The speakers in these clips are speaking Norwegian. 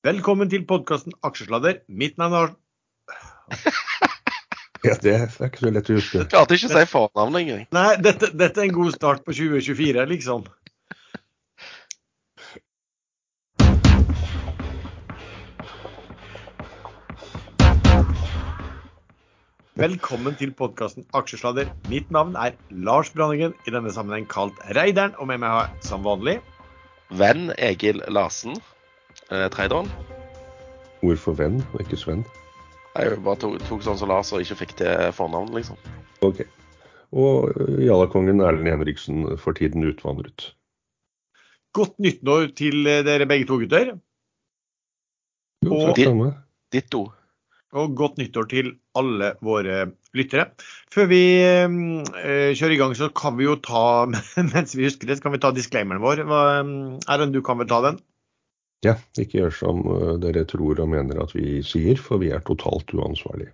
Velkommen til podkasten Aksjesladder. Mitt navn er Ja, det er ikke så lett å huske. Jeg klarte ikke å si fornavnet engang. Nei, dette, dette er en god start på 2024, liksom. Velkommen til podkasten Aksjesladder. Mitt navn er Lars Branningen, i denne sammenheng kalt Reideren, og med meg har jeg som vanlig Venn Egil Larsen, eh, traderen. Hvorfor venn og ikke Sven? Jeg bare tok, tok sånn som Lars og ikke fikk til fornavn, liksom. Ok. Og jallakongen Erlend Henriksen for tiden utvandret. Godt nyttår til dere begge to, gutter. Jo, Og- ditt. Ditto. Og godt nyttår til alle våre lyttere. Før vi eh, kjører i gang, så kan vi jo ta mens vi husker det, så kan vi ta disclaimeren vår. Erlend, du kan vel ta den? Ja, ikke gjør som eh, dere tror og mener at vi sier, for vi er totalt uansvarlige.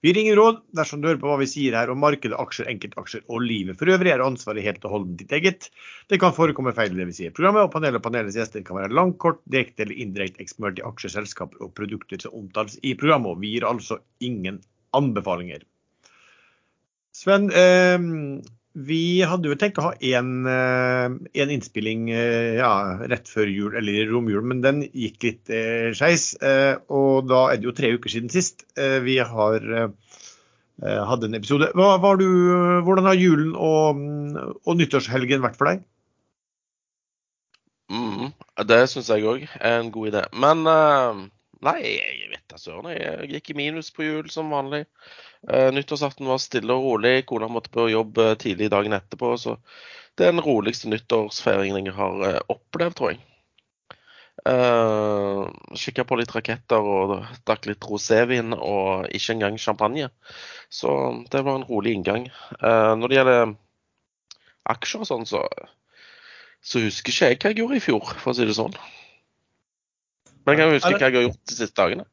Vi ringer råd dersom du hører på hva vi sier her om markedet, aksjer, enkeltaksjer og livet for øvrig, er ansvaret helt og holdent ditt eget. Det kan forekomme feil i det vi sier i programmet, og panelet og panelets gjester kan være langt, kort, direkte eller indirekte eksponert i aksjer, selskaper og produkter som omtales i programmet. og Vi gir altså ingen anbefalinger. Sven, eh, vi hadde jo tenkt å ha en, eh, innspilling eh, ja, rett før jul, eller romjul, men den gikk litt eh, skeis. Eh, og da er det jo tre uker siden sist eh, vi har eh, hatt en episode. Hva, du, hvordan har julen og, og nyttårshelgen vært for deg? Mm, det syns jeg òg er en god idé. Men eh, nei, jeg vet da søren. Jeg gikk i minus på jul som vanlig. Uh, nyttårsaften var stille og rolig. Kona måtte på jobb eh, tidlig dagen etterpå. Så det er den roligste nyttårsfeiringen jeg har eh, opplevd, tror jeg. Uh, Kikka på litt raketter og drakk litt rosévin og ikke engang champagne. Så det var en rolig inngang. Uh, når det gjelder aksjer og sånn, så, så husker ikke jeg hva jeg gjorde i fjor, for å si det sånn. Men jeg kan huske hva jeg har gjort de siste dagene.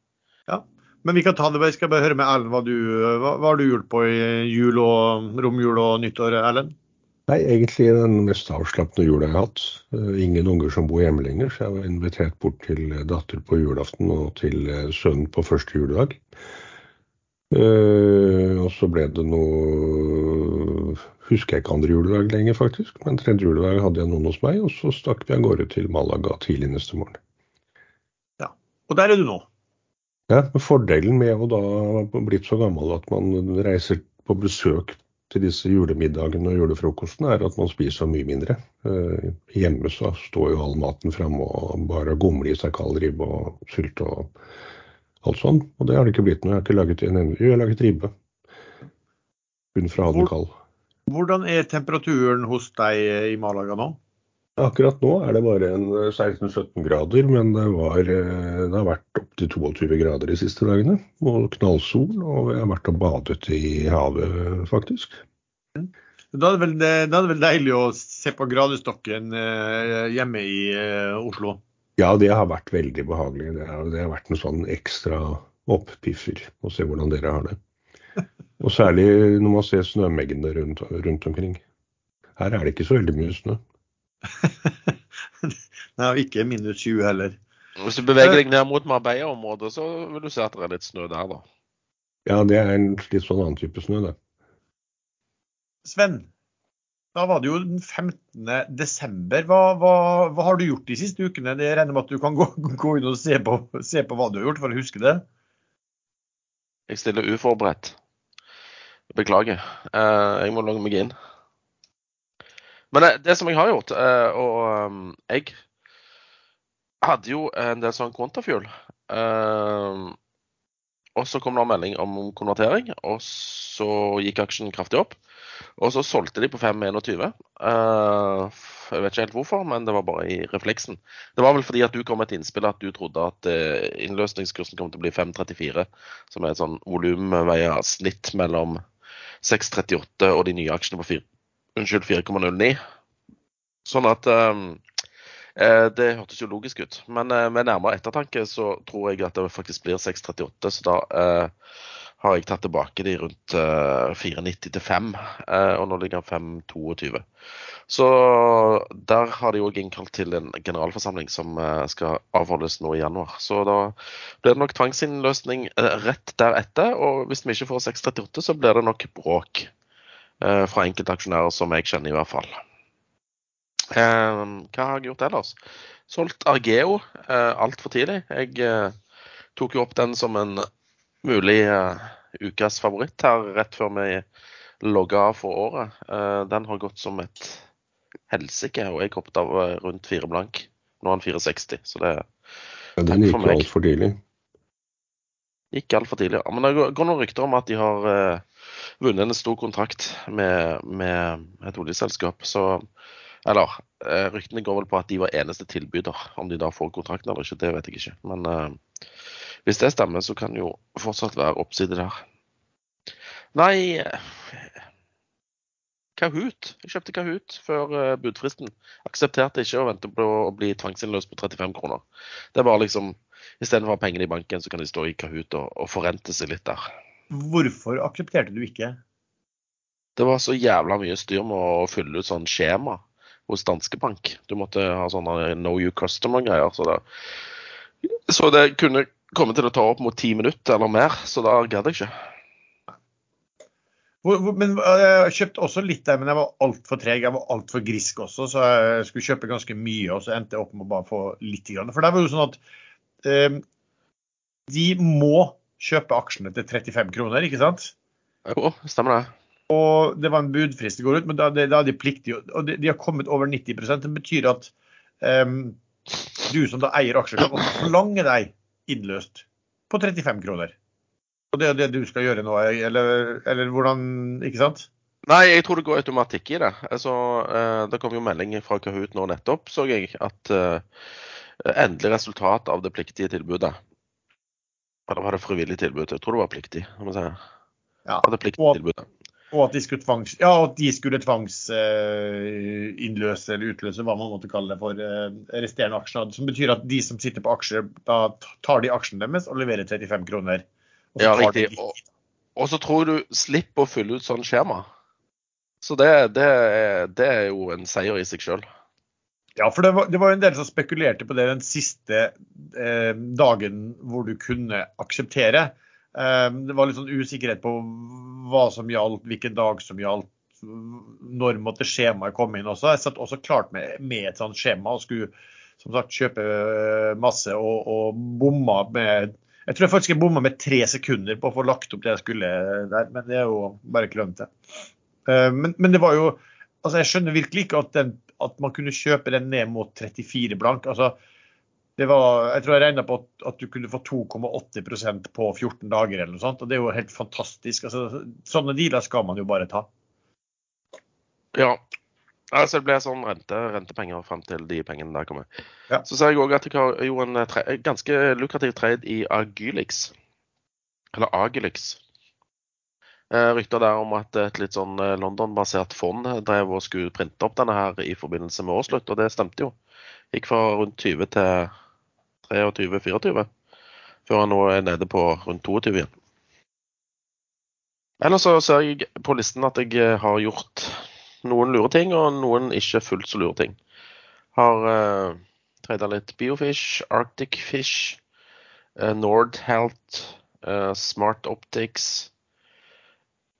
Men vi kan ta det, jeg skal bare høre med Erlend hva, du, hva, hva har du gjort på i jul og romjul og nyttår, Erlend? Nei, egentlig den mest avslappende jula jeg har hatt. Eh, Ingen unger som bor hjemme lenger, så jeg var invitert bort til datter på julaften og til eh, sønnen på første juledag. Eh, og så ble det noe Husker jeg ikke andre juledag lenger, faktisk. Men tredje juledag hadde jeg noen hos meg, og så stakk vi av gårde til Malaga tidlig neste morgen. Ja, Og der er du nå. Ja, men Fordelen med å da blitt så gammel at man reiser på besøk til disse julemiddagene og julefrokostene, er at man spiser mye mindre. Eh, hjemme så står jo all maten framme og bare gomler i seg kald ribbe og sylte og alt sånn. Og det har det ikke blitt nå. Jeg har ikke laget en. Jo, jeg har laget ribbe. Kun fra ha den kald. Hvordan er temperaturen hos deg i Malaga nå? Akkurat nå er det bare 16-17 grader, men det, var, eh, det har vært opptil 22 grader de siste dagene. Og knallsol, og jeg har vært og badet i havet, faktisk. Da er det vel, da er det vel deilig å se på gradestokken eh, hjemme i eh, Oslo. Ja, det har vært veldig behagelig. Det har, det har vært en sånn ekstra opppiffer å se hvordan dere har det. Og særlig når man ser snømengdene rundt, rundt omkring. Her er det ikke så veldig mye snø. Nei, og ikke minus 20 heller. Hvis du beveger deg ned mot Marbella-området, så vil du se at det er litt snø der, da. Ja, det er en litt sånn annen type snø, det. Sven, da var det jo den 15. desember. Hva, hva, hva har du gjort de siste ukene? Det regner med at du kan gå, gå inn og se på, se på hva du har gjort, for å huske det. Jeg stiller uforberedt. Beklager. Eh, jeg må logge meg inn. Men det, det som jeg har gjort, eh, og um, jeg hadde jo en del sånn. Eh, og så kom det en melding om konvertering, og så gikk aksjen kraftig opp. Og så solgte de på 5,21. Eh, jeg vet ikke helt hvorfor, men det var bare i refleksen. Det var vel fordi at du kom med et innspill at du trodde at eh, innløsningskursen kom til å bli 5,34, som er et sånn volumveier snitt mellom 6,38 og de nye aksjene på 4 unnskyld, 4,09. Sånn at um, eh, Det hørtes jo logisk ut. Men eh, med nærmere ettertanke så tror jeg at det faktisk blir 6,38. Så da eh, har jeg tatt tilbake de rundt eh, 4,90 til 5, eh, og nå ligger den 5,22. Så der har de òg innkalt til en generalforsamling som uh, skal avholdes nå i januar. Så da blir det nok tvangsinnløsning rett deretter, og hvis vi ikke får 6,38, så blir det nok bråk fra enkelte aksjonærer som jeg kjenner, i hvert fall. hva har jeg gjort ellers? Solgt Argeo eh, altfor tidlig. Jeg tok jo opp den som en mulig ukas favoritt her rett før vi logga av for året. Den har gått som et helsike, og jeg hoppet av rundt fire blank. Nå er den 460, så det ja, Den gikk altfor tidlig. Gikk altfor tidlig, ja. Men det går noen rykter om at de har vunnet en stor kontrakt med, med et oljeselskap. Så Eller ryktene går vel på at de var eneste tilbyder. Om de da får kontrakten eller ikke, det vet jeg ikke. Men hvis det stemmer, så kan det jo fortsatt være oppside der. Nei Kahoot. Jeg kjøpte Kahoot før eh, budfristen. Aksepterte ikke å vente på å bli tvangsinnløst på 35 kroner. Det var liksom Istedenfor pengene i banken, så kan de stå i Kahoot og, og forrente seg litt der. Hvorfor aksepterte du ikke? Det var så jævla mye styr med å fylle ut sånn skjema hos Danske Bank. Du måtte ha sånne know you customer-greier. Så, så det kunne komme til å ta opp mot ti minutter eller mer, så da gadd jeg ikke. Men Jeg kjøpte også litt der, men jeg var altfor treg. Jeg var altfor grisk også, så jeg skulle kjøpe ganske mye. Og så endte jeg opp med å bare få litt. For det var jo sånn at eh, de må kjøpe aksjene til 35 kroner, ikke sant? Jo, stemmer det. Og det var en budfrist det går ut, men da, da er de pliktige. Og de, de, har kommet over 90 Det betyr at um, du som da eier aksjer, kan også forlange deg innløst på 35 kroner. Og det er det du skal gjøre nå, eller, eller hvordan Ikke sant? Nei, jeg tror det går automatikk i det. Altså, eh, det kom jo melding fra Kahoot nå nettopp, så jeg, at uh, endelig resultat av det pliktige tilbudet. Eller var det frivillig tilbud? Jeg tror det var pliktig. Si. Ja. Det pliktige og, tilbudet. Og at de skulle tvangs, ja, de tvangsinnløse eller utløse, hva man måtte kalle det for, eh, resterende aksjer. Som betyr at de som sitter på aksjer, da tar de aksjene deres og leverer 35 kroner. Ja, riktig. Og, og, så tror du slipper å fylle ut sånn skjema. Så det, det, det er jo en seier i seg sjøl. Ja, for det var, var, en del som spekulerte på det den siste eh, dagen hvor du kunne akseptere. Eh, det var litt sånn usikkerhet på hva som gjaldt, hvilken dag som gjaldt, når måtte skjemaet komme inn også. Jeg satt også klart med, med et sånt skjema og skulle som sagt kjøpe eh, masse og, og bomma med Jeg tror jeg faktisk jeg bomma med tre sekunder på å få lagt opp det jeg skulle der, men det er jo bare klønete. Eh, men, men det var jo Altså, jeg skjønner virkelig ikke at, den, at man kunne kjøpe den ned mot 34 blank. altså det var, jeg tror jeg regna på at, at, du kunne få 2,8% på 14 dager eller noe sånt. Og det er jo helt fantastisk. Altså, sånne dealer skal man jo bare ta. Ja. Altså, det ble sånn rente, rentepenger frem til de pengene der kommer. Ja. Så ser jeg òg at jeg har jo en tre, ganske lukrativ trade i Agylix. Eller Agylix. Eh, rykter der om at et litt sånn eh, London-basert fond drev og skulle printe opp denne her i forbindelse med årsslutt, og det stemte jo. Gikk fra rundt 20 til 23-24, før han nå er nede på rundt 22 igjen. Ellers så ser jeg på listen at jeg eh, har gjort noen lure ting, og noen ikke fullt så lure ting. Har uh, trada litt Biofish, Arctic Fish, uh, Nord Health, uh, Smart Optics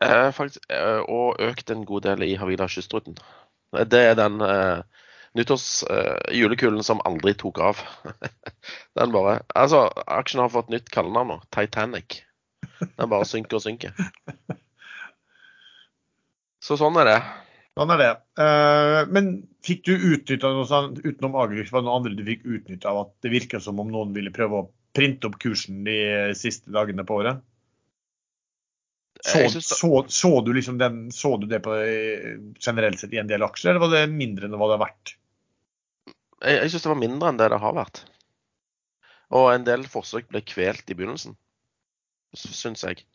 uh, faktisk, og økt en god del i Havila kystruten. Det er den nyttårsjulekulen uh, som aldri tok av. Den bare Altså, aksjen har fått nytt kallenavn nå. Titanic. Den bare synker og synker. Så sånn er det. Sånn er det. Uh, men fikk du utnytta noe sånt utenom Agrix, var det noe andre du fikk utnytta av at det virka som om noen ville prøve å printe opp kursen de siste dagene på året? Så, så, så, du liksom den, så du det på eh, generelt sett i en del aksjer, eller var det mindre enn hva det har vært? Jeg, jeg syns det var mindre enn det det har vært. Og en del forsøk ble kvelt i begynnelsen, syns jeg.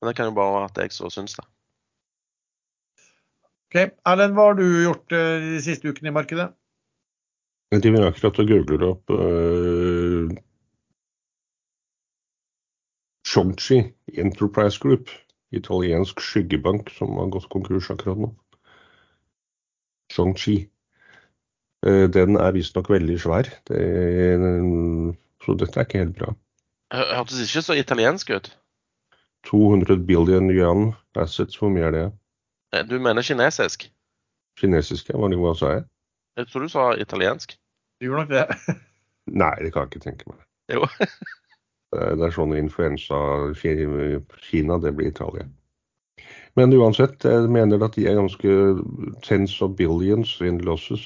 Men det kan jo bare være at jeg så syns det. Ok, Erlend, hva har du gjort uh, de siste ukene i markedet? Jeg driver akkurat og googler opp uh, Chongchi Enterprise Group, italiensk skyggebank som har gått konkurs akkurat nå. Chongchi. Eh, den er visstnok veldig svær, det, så dette er ikke helt bra. Hørtes ikke så italiensk ut. 200 billion yuan assets, hvor mye er det? Eh, du mener kinesisk? Kinesisk, ja. Hva sa jeg? Jeg tror du sa italiensk. Du gjorde nok det. Nei, det kan jeg ikke tenke meg. Jo. det er sånn influensa Kina, det blir Italia. Men uansett, jeg mener at de er ganske tens of billions in losses.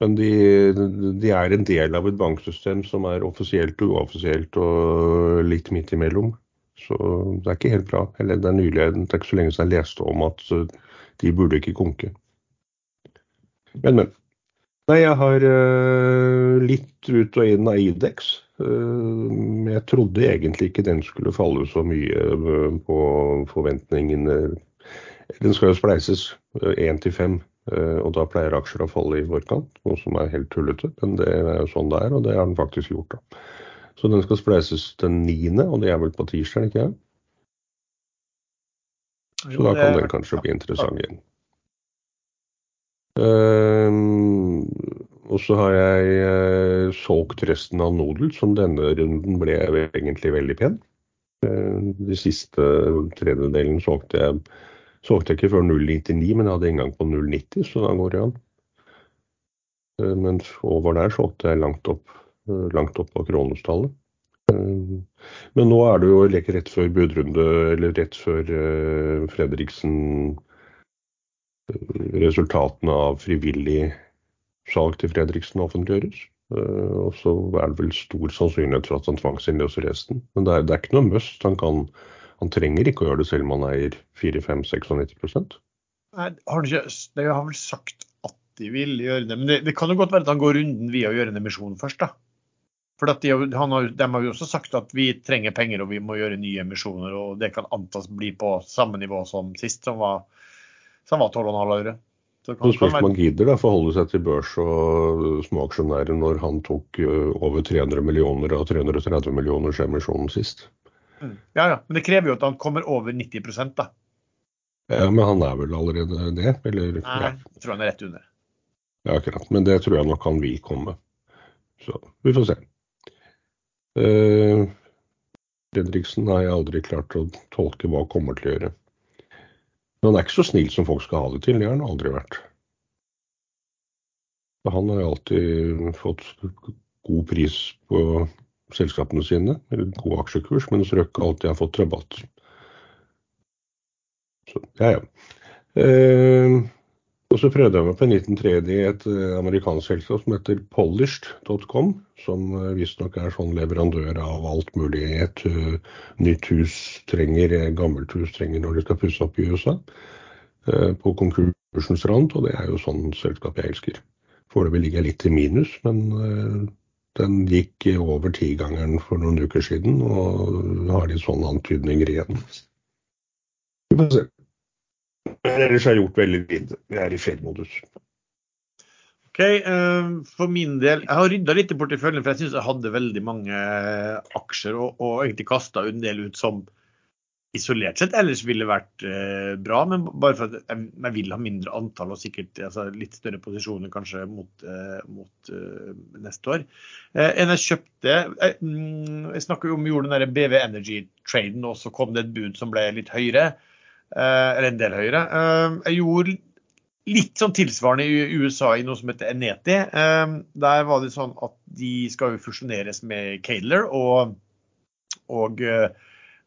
Men de, de, er en del av et banksystem som er offisielt og uoffisielt og litt midt imellom. Så det er ikke helt bra. Eller det er nylig, det er ikke så lenge siden jeg leste om at eh, de burde ikke konke. Men, men. Nei, jeg har uh, litt ut og inn av Idex. Uh, jeg trodde egentlig ikke den skulle falle så mye uh, på forventningene. Den skal jo spleises én til fem. Eh, og da pleier aksjer å falle i forkant, noe som er helt tullete. Men det er jo sånn det er, og det har den faktisk gjort. da. Så den skal spleises den niende, og det er vel på tirsdag, ikke sant? Så da kan den kanskje bli interessant igjen. Uh, og så har jeg uh, solgt resten av Nodel, som denne runden ble egentlig veldig pen. Uh, de siste tredjedelen solgte jeg Solgte jeg ikke før 0,99, men jeg hadde inngang på 0,90, så da går det an. Eh, men over der solgte jeg langt opp, eh, langt opp på kronestallet. Eh, men nå er det jo like rett før budrunde, eller rett før Fredriksen Resultatene av frivillig salg til Fredriksen offentliggjøres. Og så er det vel stor sannsynlighet for at han tvangsinnløser resten. Men det er, det er ikke noe must. Han kan han trenger ikke å gjøre det selv om han eier 4-5-96 Nei, har de, de har vel sagt at de vil gjøre det. Men det, det, kan jo godt være at han går runden via å gjøre en emisjon først, da. For de, har, de har jo også sagt at vi trenger penger og vi må gjøre nye emisjoner. Og det kan antas bli på samme nivå som sist, som var, som var 12,5 øre. Så kan, spørs om han gidder da forholde seg til børs og småaksjonærer når han tok over 300 millioner av 330 millioners emisjonen sist. Mm. Ja, ja. Men det krever jo at han kommer over 90 da. Ja, Men han er vel allerede det? Eller? Nei, ja. jeg tror han er rett under. Ja, akkurat. Men det tror jeg nok han vil komme. Så vi får se. Uh, Fredriksen har jeg aldri klart å tolke hva kommer til å gjøre. Men han er ikke så snill som folk skal ha det til. Det har han aldri vært. Han har alltid fått god pris på selskapene sine, eller god aksjekurs, mens Røkke alltid har fått rabatt. Så, ja, ja. Eh, og så prøvde jeg meg på en liten trade i et eh, amerikansk selskap som heter polished.com, som eh, visstnok er sånn leverandør av alt mulig. Et uh, nytt hus trenger, gammelt hus trenger når de skal pusse opp i USA. På konkursens rand, og det er jo sånn selskap jeg elsker. Foreløpig ligger jeg litt i minus, men den gikk over tigangeren for noen uker siden, og har litt sånne antydninger igjen. Vi får se. Men ellers har jeg gjort veldig lite. Jeg er i fred-modus. Ok, uh, For min del, jeg har rydda litt i porteføljen, for jeg syns jeg hadde veldig mange aksjer og, og egentlig kasta en del ut som isolert sett ellers ville vært eh, bra, men bare for at jeg, jeg, vil ha mindre antall og sikkert altså, litt større posisjoner kanskje mot, eh, mot uh, neste år. Eh, en jeg kjøpte eh, mm, Jeg snakker jo om gjorde den der BV Energy-traden, og så kom det et bud som ble litt høyere. Eh, eller en del høyere. jeg gjorde litt sånn tilsvarende i USA i noe som heter Eneti. der var det sånn at de skal jo fusjoneres med Cadler, og, og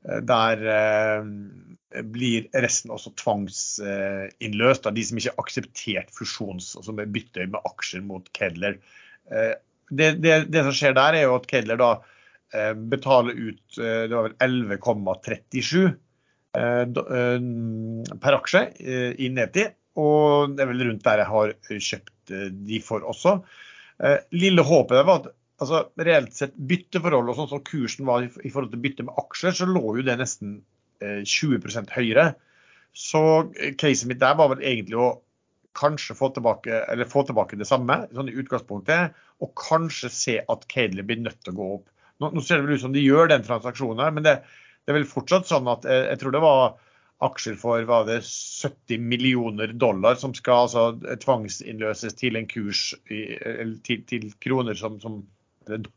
Eh, der eh, blir resten også tvangsinnløst av de som ikke har akseptert fusjons, og som bytter med aksjer mot Kedler. Eh, det, det, det, som skjer der, er jo at Kedler da betaler ut det var vel 11,37 per aksje i nedtid. Og det er vel rundt der jeg har kjøpt de for også. Lille håpet var at altså reelt sett bytteforhold og sånn som kursen var i forhold til bytte med aksjer, så lå jo det nesten 20 eh, høyere. Så casen mitt der var vel egentlig å kanskje få tilbake, få tilbake det samme sånn i utgangspunktet, og kanskje se at Cadley blir nødt til å gå opp. Nå, nå ser det vel ut som de gjør den transaksjonen, her, men det, det er vel fortsatt sånn at jeg, jeg tror det var aksjer for var det 70 millioner dollar som skal altså, tvangsinnløses til en kurs i, til, til, kroner som, som,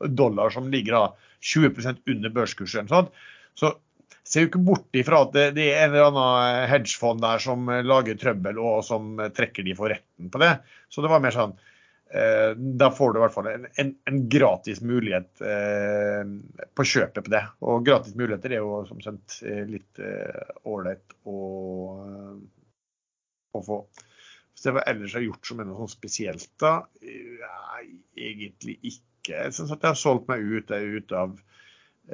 dollar som ligger da 20% under børskursen. Sånn. Så ser jo ikke bort ifra at det, det, er en eller annen hedgefond der som lager trøbbel og som trekker de for retten på det. Så det var mer sånn Eh, da får du i hvert fall en, en, en gratis mulighet eh, på kjøpet på det. Og gratis muligheter er jo som kjent eh, litt ålreit å, å, få. Hvis jeg ellers har gjort som er noe sånn spesielt, da? Nei, egentlig ikke. Jeg syns at jeg har solgt meg ut, ut av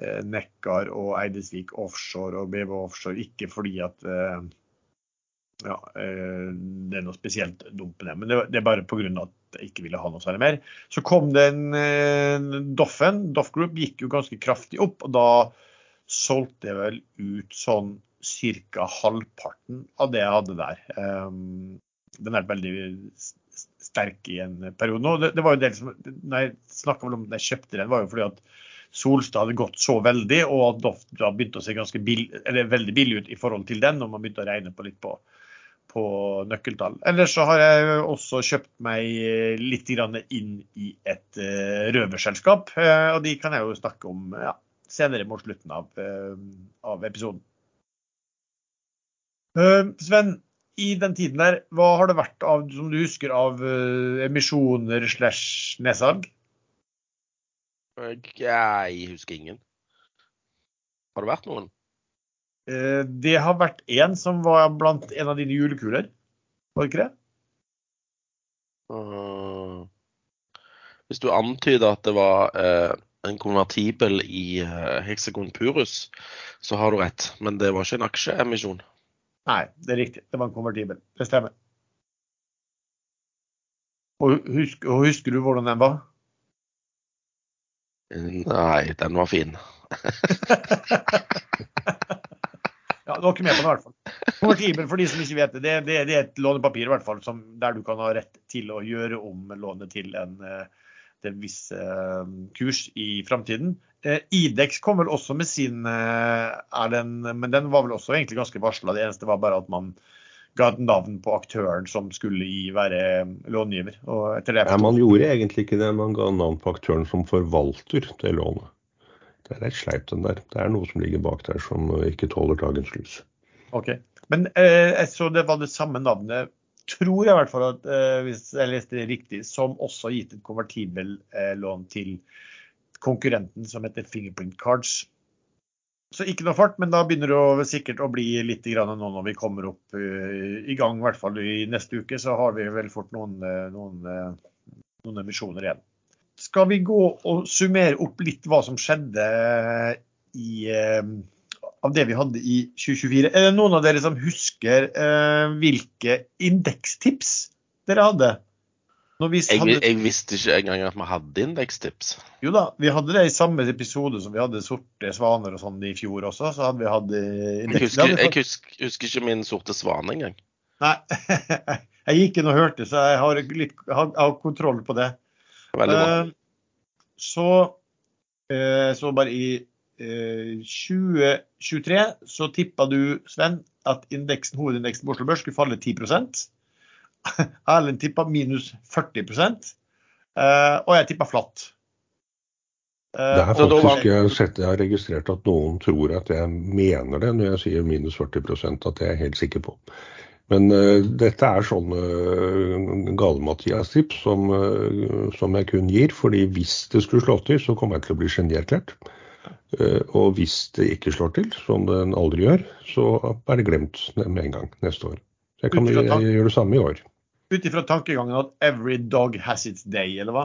eh, Nekkar og Eidesvik offshore og BV offshore. Ikke fordi at eh, ja, eh, det er noe spesielt dumt med det. Men det, det er bare pga. at jeg ikke ville ha noe særlig mer. Så kom den eh, Doffen. Doff Group gikk jo ganske kraftig opp. og Da solgte jeg vel ut sånn ca. halvparten av det jeg hadde der. Um, den er veldig sterk i en periode nå. Det, det var jo del som, når jeg snakka om at jeg kjøpte den, var jo fordi at Solstad hadde gått så veldig, og at Doff begynte å se bill, veldig billig ut i forhold til den, når man begynte å regne på litt på på nøkkeltall. Ellers så har jeg også kjøpt meg litt inn i et uh, røverselskap. Uh, og de kan jeg jo snakke om ja, senere mot slutten av, av episoden. Sven, i den tiden der, hva har det vært av, som du husker av emisjoner slash nedsalg? Jeg husker ingen. Har det vært noen? Eh, det har vært en som var blant en av dine julekuler, var det ikke det? Uh, hvis du antyder at det var uh, en konvertibel i uh, Hexagon Purus, så har du rett. Men det var ikke en aksjeemisjon. Nei, det er riktig. Det var en konvertibel. Det stemmer. Og, husker, og husker du hvordan den var? Nei, den var fin. Ja, du var ikke med på det, i hvert fall. Konvertibel, for de som ikke vet det, det, det, det er et lånepapir i hvert fall, som, der du kan ha rett til å gjøre om lånet til en, eh, en viss uh, kurs i framtiden. Uh, Idex kom vel også med sin, uh, den, men den var vel også egentlig ganske varsla. Det eneste var bare at man ga et navn på aktøren som skulle være långiver. ja, man gjorde egentlig ikke det, man ga navn på aktøren som forvalter det lånet. Det er litt sleipt, den der. Det er noe som ligger bak der som ikke tåler dagens lys. Ok, Men eh, jeg så det var det samme navnet, tror jeg i hvert fall, at, eh, hvis jeg leste det riktig, som også har gitt et konvertibellån eh, til konkurrenten som heter Fingerprint Cards. Så ikke noe fart, men da begynner det sikkert å bli litt nå når vi kommer opp uh, i gang. I hvert fall i neste uke så har vi vel fått noen, eh, noen, uh, noen emisjoner igjen. Skal vi gå og summere opp litt hva som skjedde i, eh, av det vi hadde i 2024? Er det noen av dere som husker eh, hvilke indekstips dere hadde? Jeg, jeg, visste ikke engang at vi hadde indekstips. Jo da, vi hadde det i samme episode som vi hadde sorte svaner og sånn i fjor også. så hadde vi hatt indeks. Jeg, husker, jeg husker, husker, ikke min sorte svane engang. Nei, jeg gikk inn og hørte, så jeg har, litt, har, har kontroll på det. Veldig bra. Eh, så, eh, så bare i 2023 eh, så tippa du, Sven, at indeksen, hovedindeksen på Oslo Børs skulle falle 10% Erlend tippa minus 40% og jeg tippa flatt. Det er faktisk jeg har, sett, jeg har registrert at noen tror at jeg mener det når jeg sier minus 40 at det er jeg helt sikker på. Men uh, dette er sånne uh, gale-Mathias-tips som, uh, som, jeg kun gir. fordi hvis det skulle slå til, så kommer jeg til å bli genierklært. Uh, og hvis det ikke slår til, som den aldri gjør, så er det glemt med en gang neste år. Så jeg kan gjøre det samme i år. Ut ifra tankegangen at 'every dog has its day', eller hva?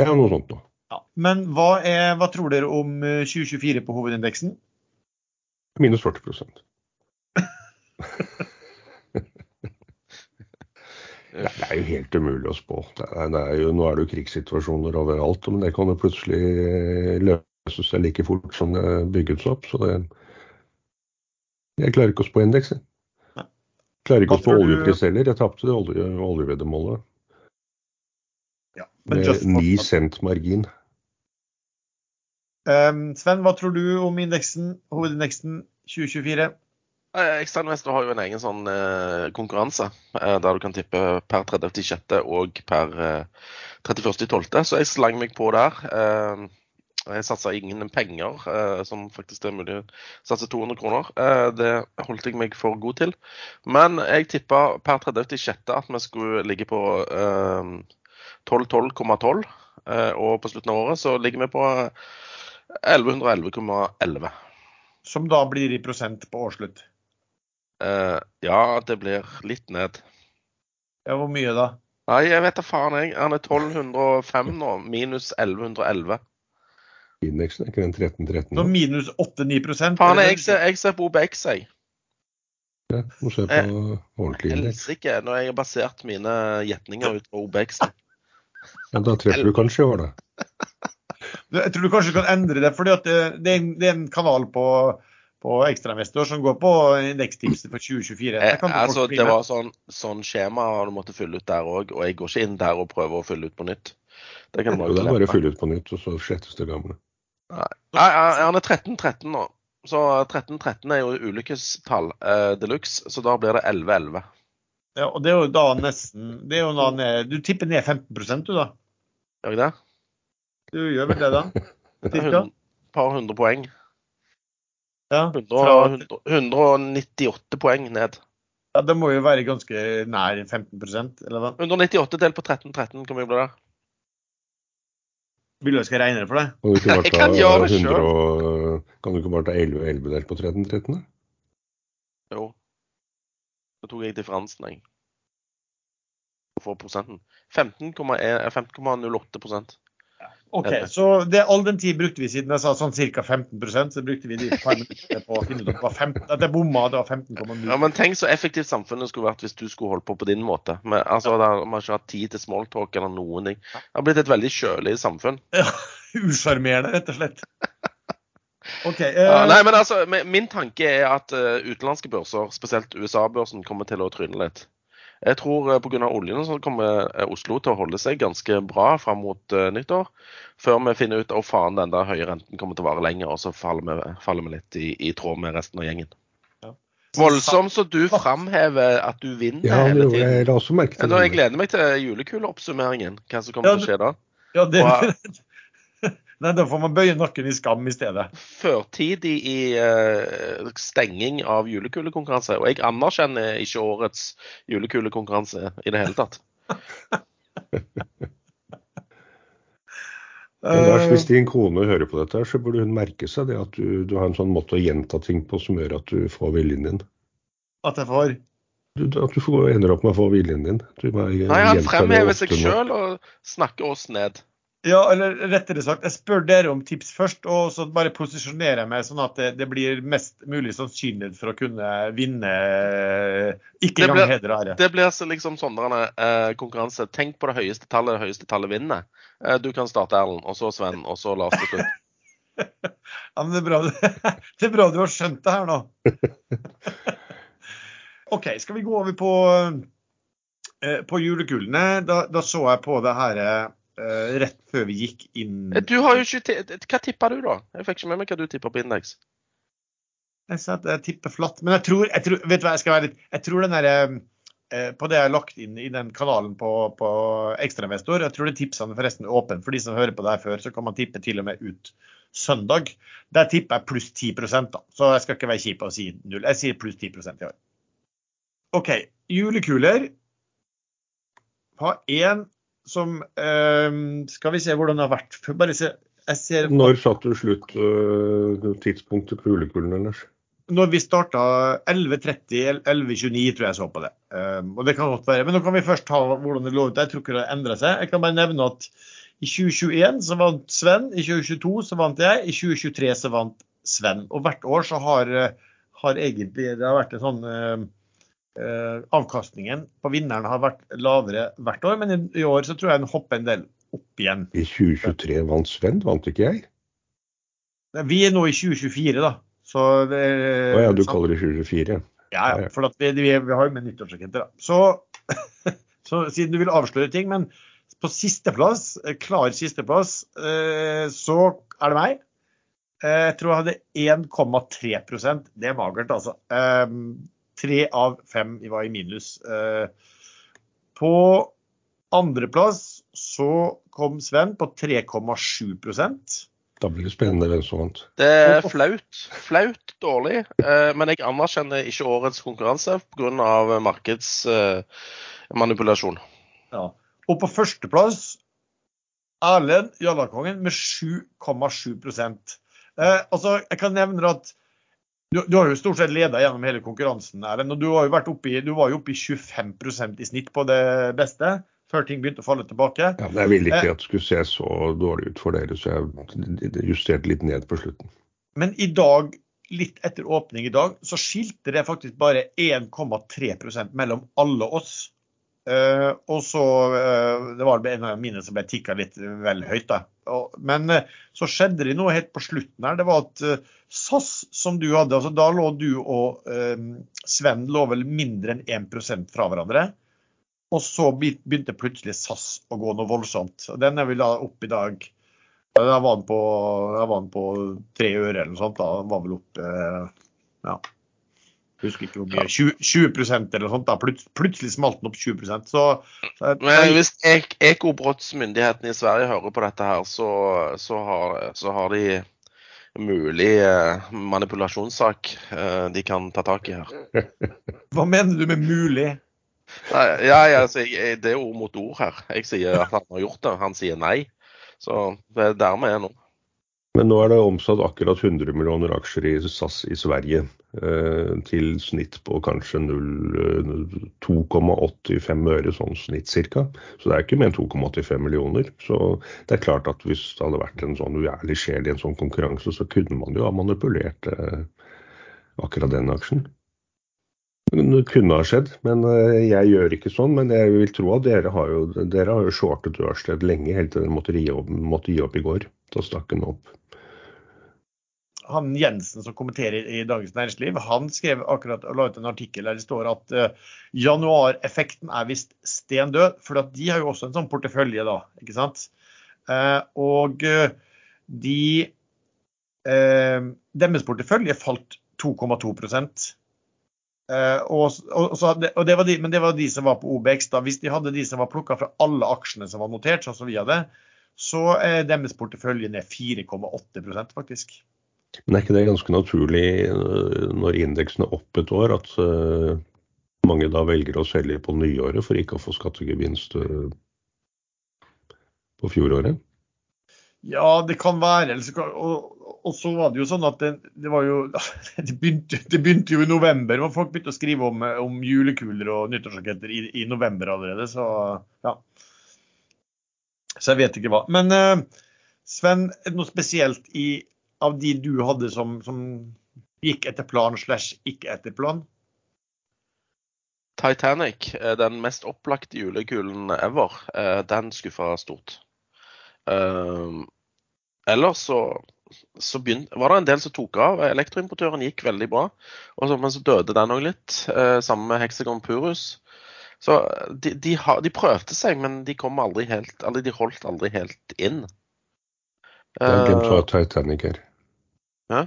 Ja, noe sånt noe. Ja. Men hva, er, hva tror dere om 2024 på hovedindeksen? Minus 40 Det er jo helt umulig å spå. Det er, det er jo, nå er det jo krigssituasjoner overalt, men det kan jo plutselig løse seg like fort som det bygges opp. Så det, jeg klarer ikke å spå indeksen. Klarer ikke å spå oljepris heller. Jeg tapte det olje, oljeveddemålet. Ja, med ni cent margin. Um, Sven, hva tror du om indeksen, hovedindeksen 2024? Eh, Ekstrainvestor har jo en egen sånn eh, konkurranse eh, der du kan tippe per 30.6. og per eh, 31.12. Så jeg slang meg på der. Eh, jeg satsa ingen penger, eh, som faktisk det er mulig å satse 200 kroner. Eh, det holdt jeg meg for god til. Men jeg tippa per 30.6. at vi skulle ligge på eh, 1212,12. 12, og på slutten av året så ligger vi på 1111,11. Som da blir i prosent på årsslutt. Eh, ja, det blir litt ned. Ja, Hvor mye da? Nei, jeg vet da faen, jeg. Han er 1205 nå, minus 1111. Indeksen er ikke den 1313? Så minus 8-9 prosent? Faen, jeg ser, jeg ser på OBX, jeg. Ja, må se på ordentlig indeks. Helsike, når jeg har basert mine gjetninger ut på OBX-en. Ja, da treffer du kanskje i år, da. Jeg tror du kanskje kan endre det, at det, det er en kanal på, på Ekstrainvestor som går på indekstipset for 2024. Eh, altså, det var sånn, sånn skjema du måtte fylle ut der òg, og jeg går ikke inn der og prøver å fylle ut på nytt. Det kan man Jo, det er bare å fylle ut på nytt, og så slettes det gamle. Nei, nei, han er 13-13 nå. Så 13-13 er jo ulykkestall eh, de luxe, så da blir det 1111. Ja, og det er jo da nesten det er jo da ned, Du tipper ned 15 du, da. Gjør jeg det? Du gjør vel det, da? Cirka? et par hundre poeng. Ja. 100, Fra, 198 poeng ned. ja, det må jo være ganske nær 15% eller hva? 198 delt på 13, 13, hvor mye blir det? Vil du jeg skal regne det for deg? Kan du ikke bare ta, kan 100 og, kan du ikke bare ta 11 og 11 delt på 1313? da? Jo. Da tok jeg differansen, jeg. For prosenten. 15,1 15,08 prosent. OK, så det, all den tid brukte vi siden jeg sa sånn ca. 15% så brukte vi de fem minuttene på å finne ut at jeg bomma, det var 15,9. Ja, men tenk så effektivt samfunnet skulle vært hvis du skulle holdt på på din måte. Men, altså, ja. har man ikke hatt tid til smalltalk eller noen ting. Det har blitt et veldig kjølig samfunn. Ja, Usjarmerende, rett og slett. OK. Eh, Ja, nei, men altså, Min tanke er at eh, utenlandske børser, spesielt USA-børsen, kommer til å tryne litt. Jeg tror uh, pga. oljen så kommer eh, Oslo til å holde seg ganske bra fram mot eh, nyttår. Før vi finner ut at faen, den der høye renten kommer til å vare lenger, og så faller vi, faller vi litt i, i tråd med resten av gjengen. Ja. Voldsomt så du framhever at du vinner Ja, hele jeg tiden. jeg også merke til jeg gleder meg til julekuleoppsummeringen. Hva som kommer Ja, til å skje da. ja, det, Og- nei, da får man bøye nakken i skam i stedet. førtidig i uh, stenging av julekulekonkurranse. Og jeg anerkjenner ikke årets julekulekonkurranse i det hele tatt. Lars, Eh, hvis din kone hører på dette, her, så burde hun merke seg det at du, du har en sånn måte å gjenta ting på som gjør at du får viljen din. at jeg får Du, at du får, ender opp med å få viljen din. Du Nei, han fremhever seg sjøl og snakker oss ned. Ja, eller rettere sagt, jeg spør dere om tips først, og så bare posisjonerer jeg meg sånn at det, det blir mest mulig sannsynlig for å kunne vinne ikke Det engang heder og ære. Det blir liksom sånn der, eh, konkurranse. Tenk på det høyeste tallet, det høyeste tallet vinner. Eh, du kan starte, Erlend, og så Sven, og så Lars til slutt. Ja, men det er, bra, det er bra du har skjønt det her nå. OK, skal vi gå over på, eh, på julekulene? Da, da så jeg på det her eh, rett før vi gikk inn Eh, Du har jo ikke Hva tippa du, da? Jeg fikk ikke med meg hva du tippa på indeks. Jeg sa at jeg tipper flatt. Men jeg tror, jeg tror Vet du hva, jeg skal være litt Jeg tror den derre eh, På det jeg har lagt inn i den kanalen på, på Ekstrainvestor, jeg tror det tipsene forresten er åpne for de som hører på det her før, så kan man tippe til og med ut søndag. Der tipper jeg pluss 10 da. Så jeg skal ikke være kjip og si null. Jeg sier pluss 10% i år. OK. Julekuler Ha én som eh, Skal vi se hvordan det har vært. Bare se. Jeg ser Når satt du slutt øh, tidspunktet på julekulen, ellers? når vi starta 11.30, 11.29 tror jeg så på det. Um, og det kan godt være. Men nå kan vi først ta hvordan det lå ut. Jeg tror ikke det har endra seg. Jeg kan bare nevne at i 2021 så vant Sven, i 2022 så vant jeg, i 2023 så vant Sven. Og hvert år så har, eh, har egentlig det har vært en sånn eh, eh, Avkastningen på vinneren har vært lavere hvert år, men i, år så tror jeg den hopper en del opp igjen. I 2023 vant Sven, vant ikke jeg? Vi er nå i 2024, da. Så det, Å ja, du kaller det 2024? Ja, ja. For at vi, vi, vi har jo med nyttårsraketter, da. Så, så siden du vil avsløre ting, men på sisteplass, eh, klar sisteplass, eh, så er det meg. Eh, Jeg tror jeg hadde 1,3% Det er magert, altså. Eh, Tre av fem var i minus. Eh, På andreplass så kom Sven på 3,7 Da blir det spennende hvem som vant. Det er flaut. Flaut dårlig. Eh, men jeg anerkjenner ikke årets konkurranse pga. markedsmanipulasjon. Ja. Og på førsteplass Erlend Jallakongen med 7,7 eh, altså, Jeg kan nevne at du, du har jo stort sett leda gjennom hele konkurransen. Erlend, og du, har jo vært oppe i, du var jo oppe i 25% i snitt på det beste før ting begynte å falle tilbake. Ja, men Jeg ville ikke at det skulle se så dårlig ut for dere, så jeg justerte litt ned på slutten. Men i dag, litt etter åpning i dag, så skilte det faktisk bare 1,3% mellom alle oss. Eh, og så eh, Det var en av mine som ble tikka litt vel høyt, da. Men eh, så skjedde det noe helt på slutten her. Det var at eh, SAS, som du hadde, altså da lå du og eh, Sven lå vel mindre enn 1% fra hverandre. Og så begynte plutselig SAS å gå noe voldsomt. Den er vel da opp i dag Da var den på, tre øre eller noe sånt. Da Den var vel opp ja. Husker ikke hvor mye. 20, 20 eller noe sånt. da. Plut, plutselig smalt den opp 20 Så, så Men hvis ek ekobrottsmyndighetene i Sverige hører på dette her, så, så, har, så har de mulig eh, manipulasjonssak eh, de kan ta tak i her. hva mener du med mulig? Nei, ja, ja, altså, jeg, jeg- det er ord mot ord her. Jeg sier at han har gjort det, han sier nei. Så det er der vi er nå. Men nå er det omsatt akkurat 100 millioner aksjer i SAS i Sverige. Eh, til snitt på kanskje 0, eh, 2,85 øre sånn snitt cirka. Så det er ikke mer enn 2,85 millioner. Så det er klart at hvis det hadde vært en sånn uærlig sjel i en sånn konkurranse, så kunne man jo ha manipulert eh, akkurat den aksjen. Det kunne ha skjedd, men jeg gjør ikke sånn. Men jeg vil tro at dere har jo, dere har jo shortet Ørsted lenge, helt til dere måtte måtte gi opp i går. Da stakk den opp. Han Jensen som kommenterer i Dagens Næringsliv, han skrev akkurat og la ut en artikkel der det står at uh, januareffekten er visst stendød. For at de har jo også en sånn portefølje, da. ikke sant? Uh, og uh, de Deres portefølje falt 2,2 Uh, og, og, så hadde- og det de, Men det var de som var på OBX. da. Hvis de hadde de som var plukka fra alle aksjene som var notert, sånn som vi hadde, så er deres portefølje ned 4,8% faktisk. Men er ikke det ganske naturlig øh, når indeksen er opp et år, at øh, mange da velger å selge på nyåret for ikke å få skattegevinst øh, på fjoråret? Ja, det kan være. Og, så var det jo sånn at det, det var jo det begynte, det begynte jo i november. Men Folk begynte å skrive om, om julekuler og nyttårsraketter i, i november allerede. Så ja. Så jeg vet ikke hva. Men Sven, er det noe spesielt i, av de du hadde som, som gikk etter plan slash ikke etter plan? Titanic, eh, den mest opplagte julekulen ever, eh, den skuffa stort. Eh, ellers så, så begyn- var det en del som tok av. Elektroimportøren gikk veldig bra, og så, men så døde den òg litt. eh, Sammen med Hexagon Purus. Så de, de, har, de prøvde seg, men de kom aldri helt Eller de holdt aldri helt inn. Det er glemt Eh, hva Titanic er. Hæ?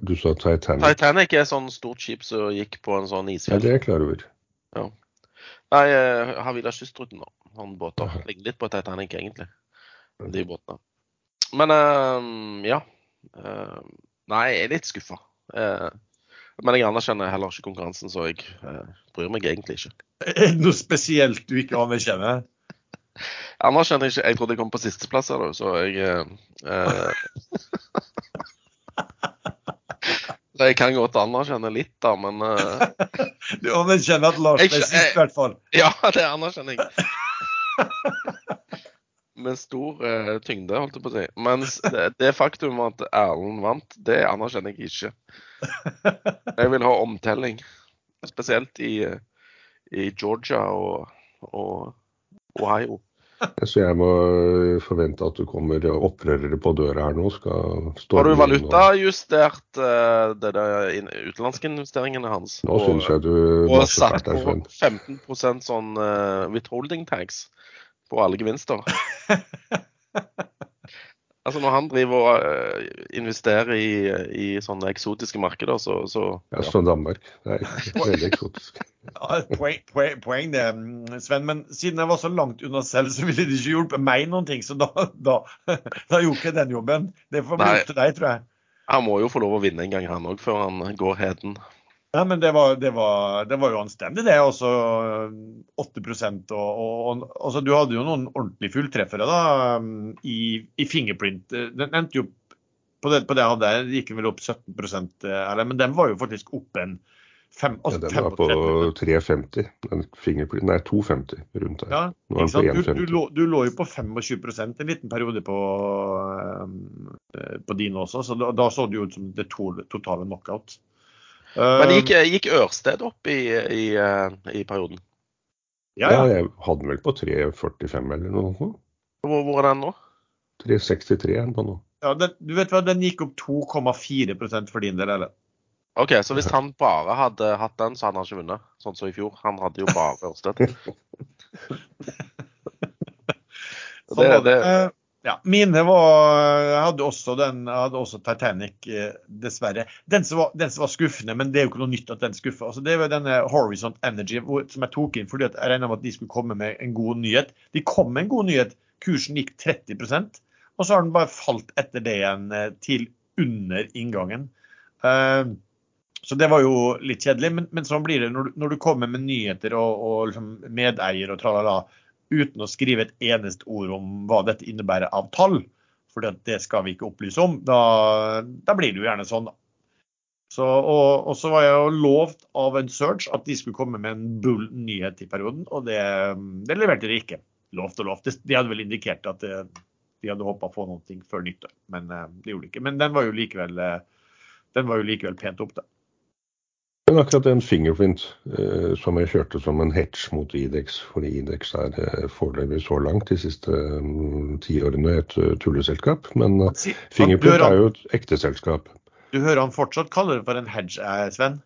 Du sa Titanic. Titanic er et sånn stort skip som gikk på en sånn Ja, isfjell. det er jeg klar over. Ja. Nei, eh, Havila Kystruten, da. Sånne båter. Ligger Ligner litt på Titanic, egentlig. De båtene. Men uh, ja. Uh, nei, jeg er litt skuffa. Uh, men jeg anerkjenner heller ikke konkurransen, så jeg eh, bryr meg egentlig ikke. Er det noe spesielt du ikke anerkjenner? Jeg anerkjenner ikke Jeg trodde jeg kom på sisteplass så jeg eh, eh, jeg kan godt anerkjenne litt, da, men uh... Du anerkjenner at Lars ble sist, i hvert fall. Ja, det anerkjenner jeg. Med stor uh, tyngde, holdt jeg på å si. Mens det, det faktum at Erlend vant, det anerkjenner jeg ikke. Jeg vil ha omtelling. Spesielt i, eh, i Georgia og, og Ohio. Så jeg må øh, forvente at det kommer opprørere på døra her nå. Skal Har du og- valutajustert uh, det der inn- utenlandsinvesteringene hans? Nå syns jeg du og satt på 15% sånn uh, withholding tax på alle gevinster. Altså Når han driver og eh, investerer i, i sånne eksotiske markeder, så, så Ja, som Danmark. Det er veldig eksotisk. Ja, poeng, poeng, poeng det, Sven. Men siden jeg var så langt unna selv, så ville det ikke hjulpet meg noen ting. Så da, da, da gjorde jeg den jobben. Det får bli opp til deg, tror jeg. Han må jo få lov å vinne en gang, han òg, før han går heden. Ja, men det var, det var, det var jo anstendig, det. Også 8% og, og, og altså, Du hadde jo noen ordentlige fulltreffere da, i, i fingerprint. Den endte jo på det, på det jeg hadde, gikk den vel opp 17 eller, men den var jo faktisk opp en fem, Ja, altså, den var på 3,50. Den fingerprint, nei, 2,50 rundt der. Ja, Nå er den på Du, du, 1,50. lå, du lå jo på 25 en liten periode på, um, på din også, så da, da så det jo ut som det to, totale knockout. Men Um, gikk, gikk Ørsted opp i, i, eh, i perioden? ja, Ja, ja. jeg hadde den vel på 3,45 eller noe sånt. Hvor, hvor er den nå? 3,63 er den på nå. ja den, du vet hva, den gikk opp 2,4% for din del, eller? OK, så hvis han bare hadde hatt den, så hadde han ikke vunnet. Sånn som i fjor. Han hadde jo bare Ørsted. Sånn Det, det. Ja, mine var hadde også den, hadde også Titanic, eh, dessverre. Den som, var, den som var skuffende, men det er jo ikke noe nytt at den skuffer. Altså, det var denne Horizont Energy som jeg tok inn fordi jeg regna med at de skulle komme med en god nyhet. De kom med en god nyhet. Kursen gikk 30% og så har den bare falt etter det igjen eh, til under inngangen. Uh, så det var jo litt kjedelig, men, men sånn blir det når du, når du kommer med nyheter og, og liksom medeier og tralala uten å skrive et eneste ord om hva dette innebærer av tall, for det skal vi ikke opplyse om, da, da blir det jo gjerne sånn, da. Så, og, og så var jeg jo lovt av en search at de skulle komme med en bull nyhet i perioden, og det, det leverte de ikke. Lovt og lovt. De hadde vel indikert at det, de hadde håpa å få noe før nyttår, men eh, det gjorde de ikke. Men den var jo likevel, eh, den var jo likevel pent opp, da. Men akkurat den fingerprint eh, som jeg kjørte som en hedge mot Idex, fordi Idex er eh, foreløpig så langt de siste tiårene ti årene et uh, tulleselskap. Men uh, Si- Fingerprint hører er jo et ekte selskap. du hører han fortsatt kaller det for en hedge, eh, Sven?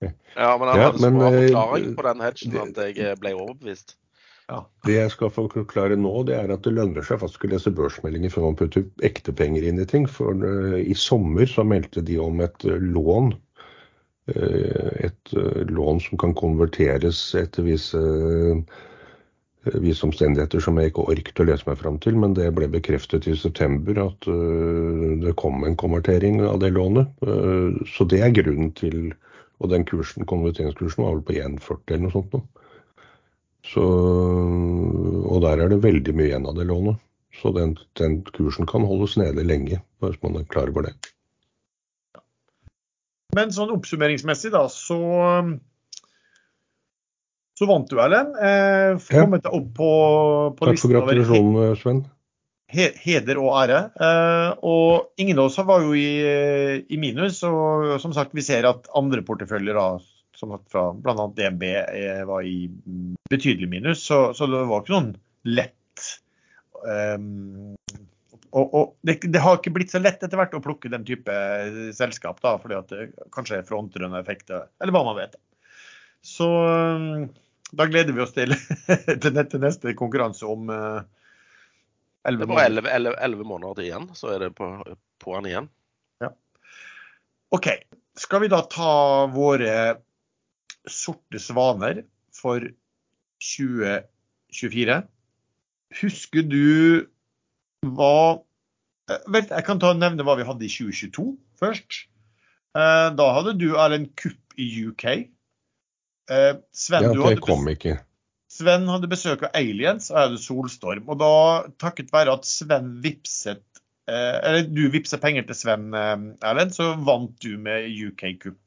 ja, men han Ja, hadde så bra eh, forklaring på den hedgen det- at jeg ble overbevist. Det jeg skal forklare nå, det er at det lønner seg faktisk å lese børsmeldinger før man putter ekte penger inn i ting. For i sommer så meldte de om et lån. Eh, et eh, lån som kan konverteres etter visse, eh, visse omstendigheter som jeg ikke orket å lese meg fram til. Men det ble bekreftet i september at det kom en konvertering av det lånet. Så det er grunnen til Og den kursen, konverteringskursen var vel på 1,40 eller noe sånt nå. Så, og der er det veldig mye igjen av det lånet. Så den, den kursen kan holdes nede lenge, hvis man er klar over det. Men sånn oppsummeringsmessig, da, så så vant du, Erlend. Eh, Ja. kommet deg opp på, på Takk for gratulasjonen, Sven. he heder og ære. Eh, og ingen av oss var jo i, i minus. Og som sagt, vi ser at andre porteføljer, da, som sagt fra bl.a. DNB, eh, var i betydelig minus. Så, så det var ikke noen lett um, og, og det, det har ikke blitt så lett etter hvert å plukke den type selskap, da, fordi at det kanskje er frontrunde effekter, eller hva man vet. Så um, da gleder vi oss til, til, neste konkurranse om uh, Det 11 er bare 11, 11, 11 måneder igjen, så er det på, på'n igjen. Ja. OK. Skal vi da ta våre sorte svaner for 2024? Husker du hva Eh, Vel, jeg kan ta og nevne hva vi hadde i 2022 først. Eh, Da hadde du Erlend kupp i UK. Eh, Sven, Ja, du det hadde kom ikke. Sven hadde besøk av aliens, og jeg hadde solstorm. Og da, takket være at Sven vipset eh, Eller du vipset penger til Sven, eh, Erlend, så vant du med UK-kupp.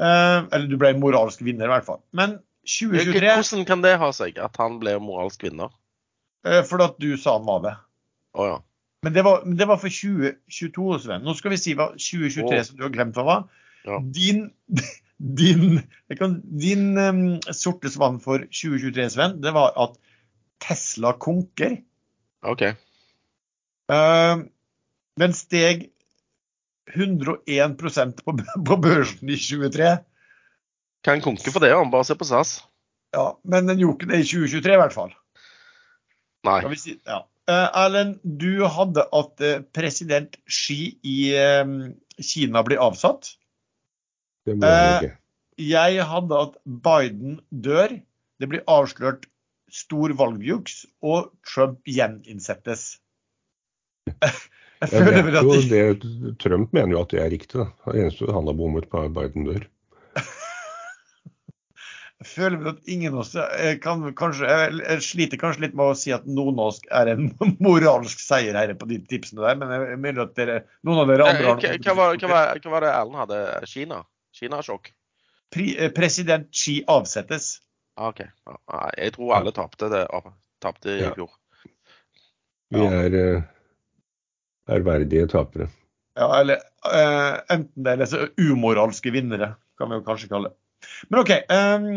Eh, eller du ble moralsk vinner, i hvert fall. Men 2023 Hvordan kan det ha seg at han ble moralsk vinner? eh, Fordi at du sa han var det. Å ja. Men det var, men det var for 2022, Sven. Nå skal vi si hva 2023 oh. som du har glemt hva var. Ja. Din, din, kan, din um, sorte svann for 2023, Sven, det var at Tesla konker. OK. Uh, den steg 101% på, på børsen i 2023. Kan konke for det, han. Bare se på SAS. Ja, men den gjorde ikke det i 2023 i hvert fall. Nei. Si, ja. Eh, Erlend, du hadde at eh, president Xi i eh, Kina blir avsatt. Det må jeg ikke. Jeg hadde at Biden dør. Det blir avslørt stor valgjuks, og Trump gjeninnsettes. Jeg føler er vel at de... det, Trump mener jo at det er riktig. Det eneste han har bommet på, er Biden dør. Jeg føler at ingen av oss kan kanskje, jeg, sliter kanskje litt med å si at nordnorsk er en moralsk seier her på de tipsene der, men jeg mener at dere, noen av dere Eh, andre har hva, var, hva, var, det Erlend hadde? Kina? Kinasjokk? Eh, President Xi avsettes. Ah, OK. Jeg tror alle tapte det. Tapte i Ja. fjor. Vi Ja. er eh, ærverdige tapere. Ja, eller uh, enten det eller så umoralske vinnere, kan vi jo kanskje kalle det. Men OK. Um,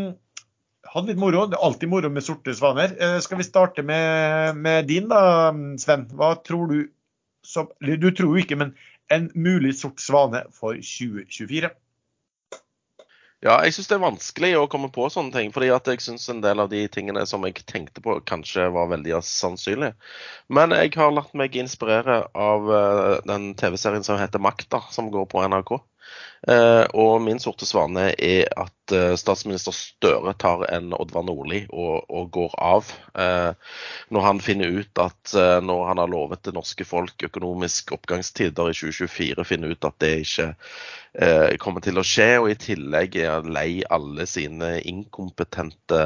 hadde litt moro. Det er alltid moro med sorte svaner. Uh, skal vi starte med, med din, da, Sven? Hva tror du som Eller du tror jo ikke, men en mulig sort svane for 2024? Ja, jeg syns det er vanskelig å komme på sånne ting. fordi jeg syns en del av de tingene som jeg tenkte på, kanskje var veldig sannsynlige. Men jeg har latt meg inspirere av eh, den TV-serien som heter Makta, som går på NRK. Eh, og min sorte svane er at eh, statsminister Støre tar en Oddvar Nordli og, og går av. eh, når han finner ut at når han har lovet det norske folk økonomisk oppgangstider i 2024, finner ut at det ikke kommer til å skje, og i tillegg er han lei alle sine inkompetente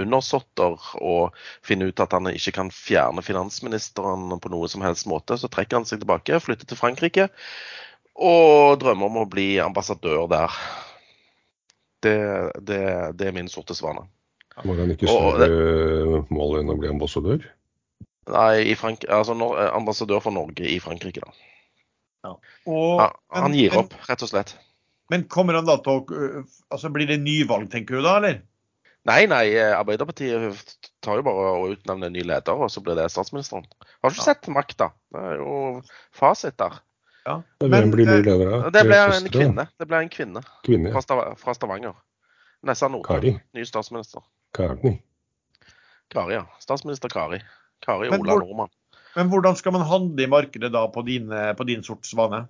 undersåtter og finner ut at han ikke kan fjerne finansministeren på noe som helst måte, så trekker han seg tilbake, flytter til Frankrike og drømmer om å bli ambassadør der. Det, det, det er min sorte svane. Var han ikke større mål enn å bli ambassadør? Nei, i Frank altså nor ambassadør for Norge i Frankrike, da. Og, Ja, han men- gir men- opp, rett og slett. Men kommer han da til å øh, Altså blir det nyvalg, tenker du da, eller? Nei, nei, Arbeiderpartiet tar jo bare og utnevner en ny leder, og så blir det statsministeren. Har du ikke Ja. sett makta? Det er jo fasit der. Ja. Men, blir eh, leder da? Det ble en kvinne. Det ble en kvinne Kvinne, ja. Fra Stavanger. Nessa Nordtun. Ny statsminister. Kari. Kari, ja. Statsminister Kari. Kari Men Ola hvor- Nordmann. Men hvordan skal man handle i markedet da på din, på din sorts vane?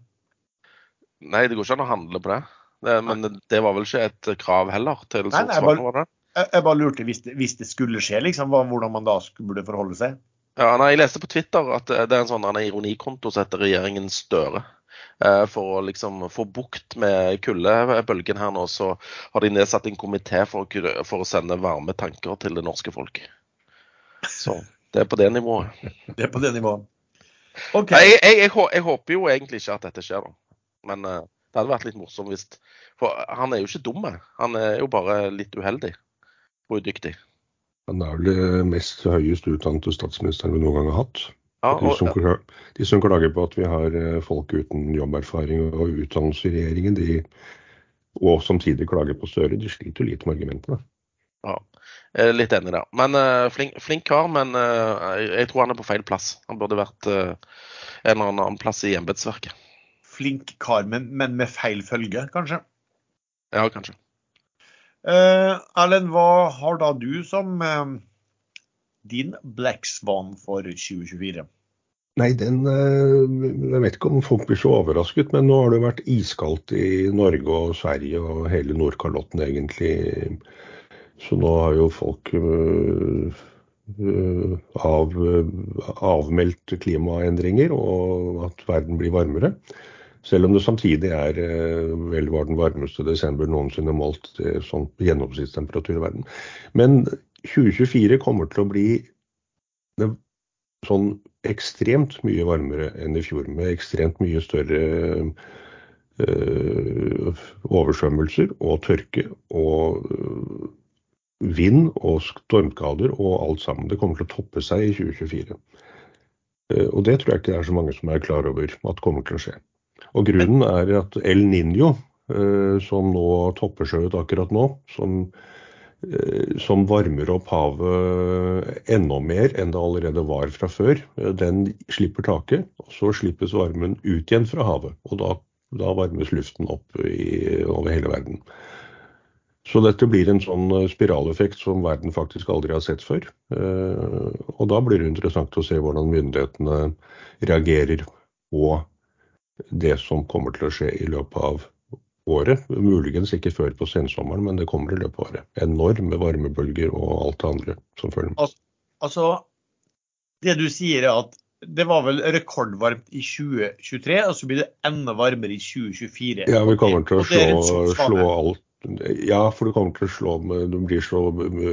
Nei, det går ikke an å handle på det. det men det, det var vel ikke et krav heller til Nei, nei, Sortsvane, bare- var det? Jeg, jeg bare lurte hvis det, hvis det skulle skje, liksom, hvordan man da skulle burde forholde seg. Ja, nei, Jeg leste på Twitter at det er en sånn ironikonto som heter regjeringen Støre. Eh, For å liksom få bukt med kuldebølgen her nå, så har de nedsatt en komité for, for å sende varme tanker til det norske folk. Så det er på det nivået. Det er på det nivået. OK. Nei, jeg, jeg, jeg, jeg håper jo egentlig ikke at dette skjer, da. Men eh, det hadde vært litt morsomt hvis For han er jo ikke dum, han er jo bare litt uheldig og udyktig. Han er vel det mest høyest utdannede statsministeren vi noen gang har hatt. Ja, De som, og, de som klager på at vi har eh, folk uten jobberfaring og utdannelse i regjeringen, de, og samtidig klager på Støre, de sliter jo litt med argumentene. ja, jeg er litt enig der. Men uh, flink, flink kar, men uh, jeg tror han er på feil plass. Han burde vært uh, en eller annen plass i embetsverket. Flink kar, men, men med feil følge, kanskje. Ja, kanskje. Uh, Erlend, hva har da du som eh, din Black Swan for 2024? Nei, den eh, Jeg vet ikke om folk blir så overrasket, men nå har det vært iskaldt i Norge og Sverige og hele Nordkalotten egentlig. Så nå har jo folk av, avmeldt klimaendringer og at verden blir varmere. Selv om det samtidig er øh, vel var den varmeste desember noensinne målt det, sånn gjennomsnittstemperatur i verden. Men 2024 kommer til å bli det, sånn ekstremt mye varmere enn i fjor, med ekstremt mye større øh, oversvømmelser og tørke og øh, vind og stormskader og alt sammen. Det kommer til å toppe seg i 2024. Eh, Og det tror jeg ikke det er så mange som er klar over at kommer til å skje. Og grunnen er at El Niño, eh, som nå topper seg ut akkurat nå, som, eh, som varmer opp havet enda mer enn det allerede var fra før, eh, den slipper taket. Og så slippes varmen ut igjen fra havet. Og da, da varmes luften opp i, over hele verden. Så dette blir en sånn spiraleffekt som verden faktisk aldri har sett før. Og da blir det interessant å se hvordan myndighetene reagerer på det som kommer til å skje i løpet av året. Muligens ikke før på sensommeren, men det kommer i løpet av året. Enorme varmebølger og alt det andre som følger med. Altså, det du sier er at det var vel rekordvarmt i 2023, og så blir det enda varmere i 2024. Ja, vi kommer til å slå, slå alt. Ja, for det kommer til å slå med, det blir så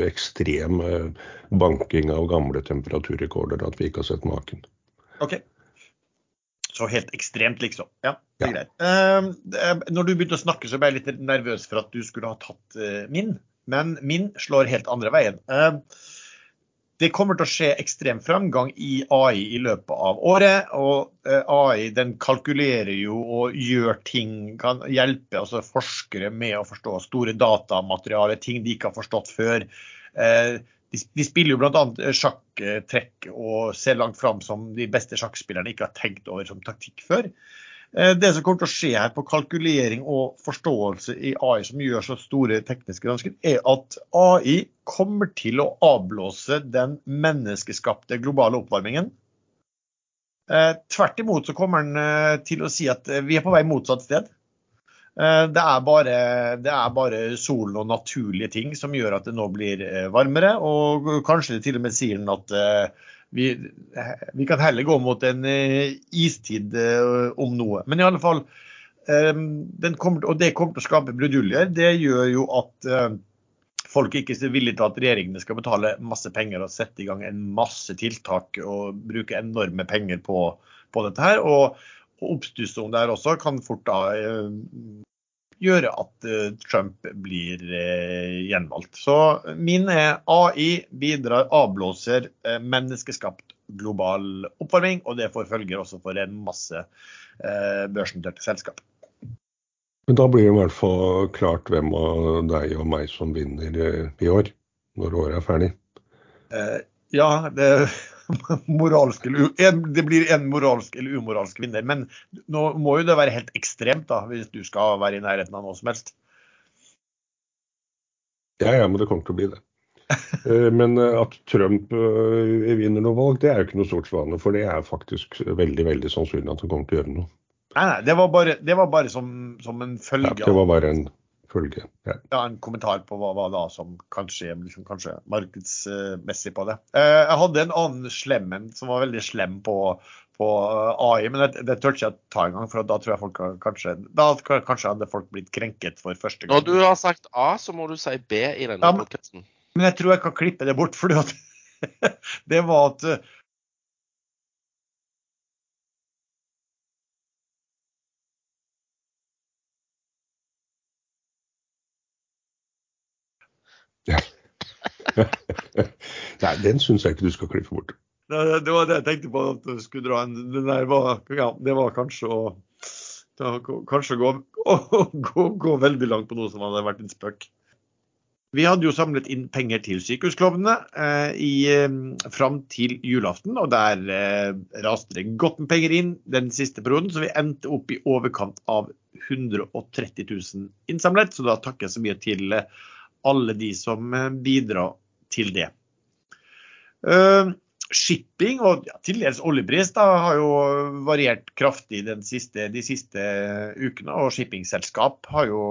ekstrem banking av gamle temperaturrekorder at vi ikke har sett maken. Ok. Så helt ekstremt, liksom. Ja, det er greit. Uh, når du begynte å snakke, så ble jeg litt nervøs for at du skulle ha tatt uh, min. Men min slår helt andre veien. Uh, det kommer til å skje ekstrem framgang i AI i løpet av året. Og eh, AI den kalkulerer jo og gjør ting, kan hjelpe altså forskere med å forstå store datamateriale, ting de ikke har forstått før. Eh, de spiller jo bl.a. sjakktrekk og ser langt fram som de beste sjakkspillerne ikke har tenkt over som taktikk før. Eh, det som kommer til å skje her på kalkulering og forståelse i AI som gjør så store tekniske gransker, er at AI kommer til å avblåse den menneskeskapte globale oppvarmingen. Eh, tvert imot så kommer den eh, til å si at vi er på vei motsatt sted. Det er, bare, det er bare solen og naturlige ting som gjør at det nå blir varmere. Og kanskje til og med sier den at vi, vi, kan heller gå mot en eh, istid eh, om noe. Men i alle fall, eh, kommer, og det kommer til å skape bruduljer. Det gjør jo at folk ikke er villige til at regjeringene skal betale masse penger og sette i gang en masse tiltak og bruke enorme penger på, på dette her. Og, og der også kan fort da gjøre at eh, Trump blir eh, gjenvalgt. Så min er AI bidrar, avblåser eh, menneskeskapt global oppvarming, og det får følger også for en masse børsnoterte selskap. Men da blir det i hvert fall klart hvem av deg og meg som vinner i år, når året er ferdig. Ja, det moralsk eller, det blir en moralsk eller umoralsk vinner. Men nå må jo det være helt ekstremt da, hvis du skal være i nærheten av noe som helst. Ja, ja, men det kommer til å bli det. Eh, men eh, at Trump eh, vinner noe valg, det er jo ikke noe stort svane. For det er faktisk veldig veldig sannsynlig at han kommer til å gjøre noe. Nei, nei, det var bare, det var bare som, som, en følge ja, det var bare en følge. Ja. ja. En kommentar på hva, hva da som kanskje, liksom, kanskje markedsmessig på det. Eh, jeg hadde en annen slem en som var veldig slem på, på eh, AI, men det, det tør ikke jeg ta engang. For da tror jeg folk kanskje Da kanskje hadde folk blitt krenket for første gang. Når du har sagt A, så må du si B i denne ja, podkasten. Men jeg tror jeg kan klippe det bort, for det var at Ja. Nei, den syns jeg ikke du skal klippe bort. Det, det, var det jeg tenkte på at du skulle dra en. Den der var, ja, det var kanskje å kanskje gå, å, gå, gå, veldig langt på noe som hadde vært en spøk. Vi hadde jo samlet inn penger til sykehusklovnene eh, eh, fram til julaften, og der eh, raste det godt med penger inn den siste perioden, så vi endte opp i overkant av 130 000 innsamlet. Så da takker jeg så mye til eh, alle de som eh, bidrar til det. Uh, shipping og ja, til dels oljepris da, har jo variert kraftig siste, de siste ukene. Og shippingselskap har jo,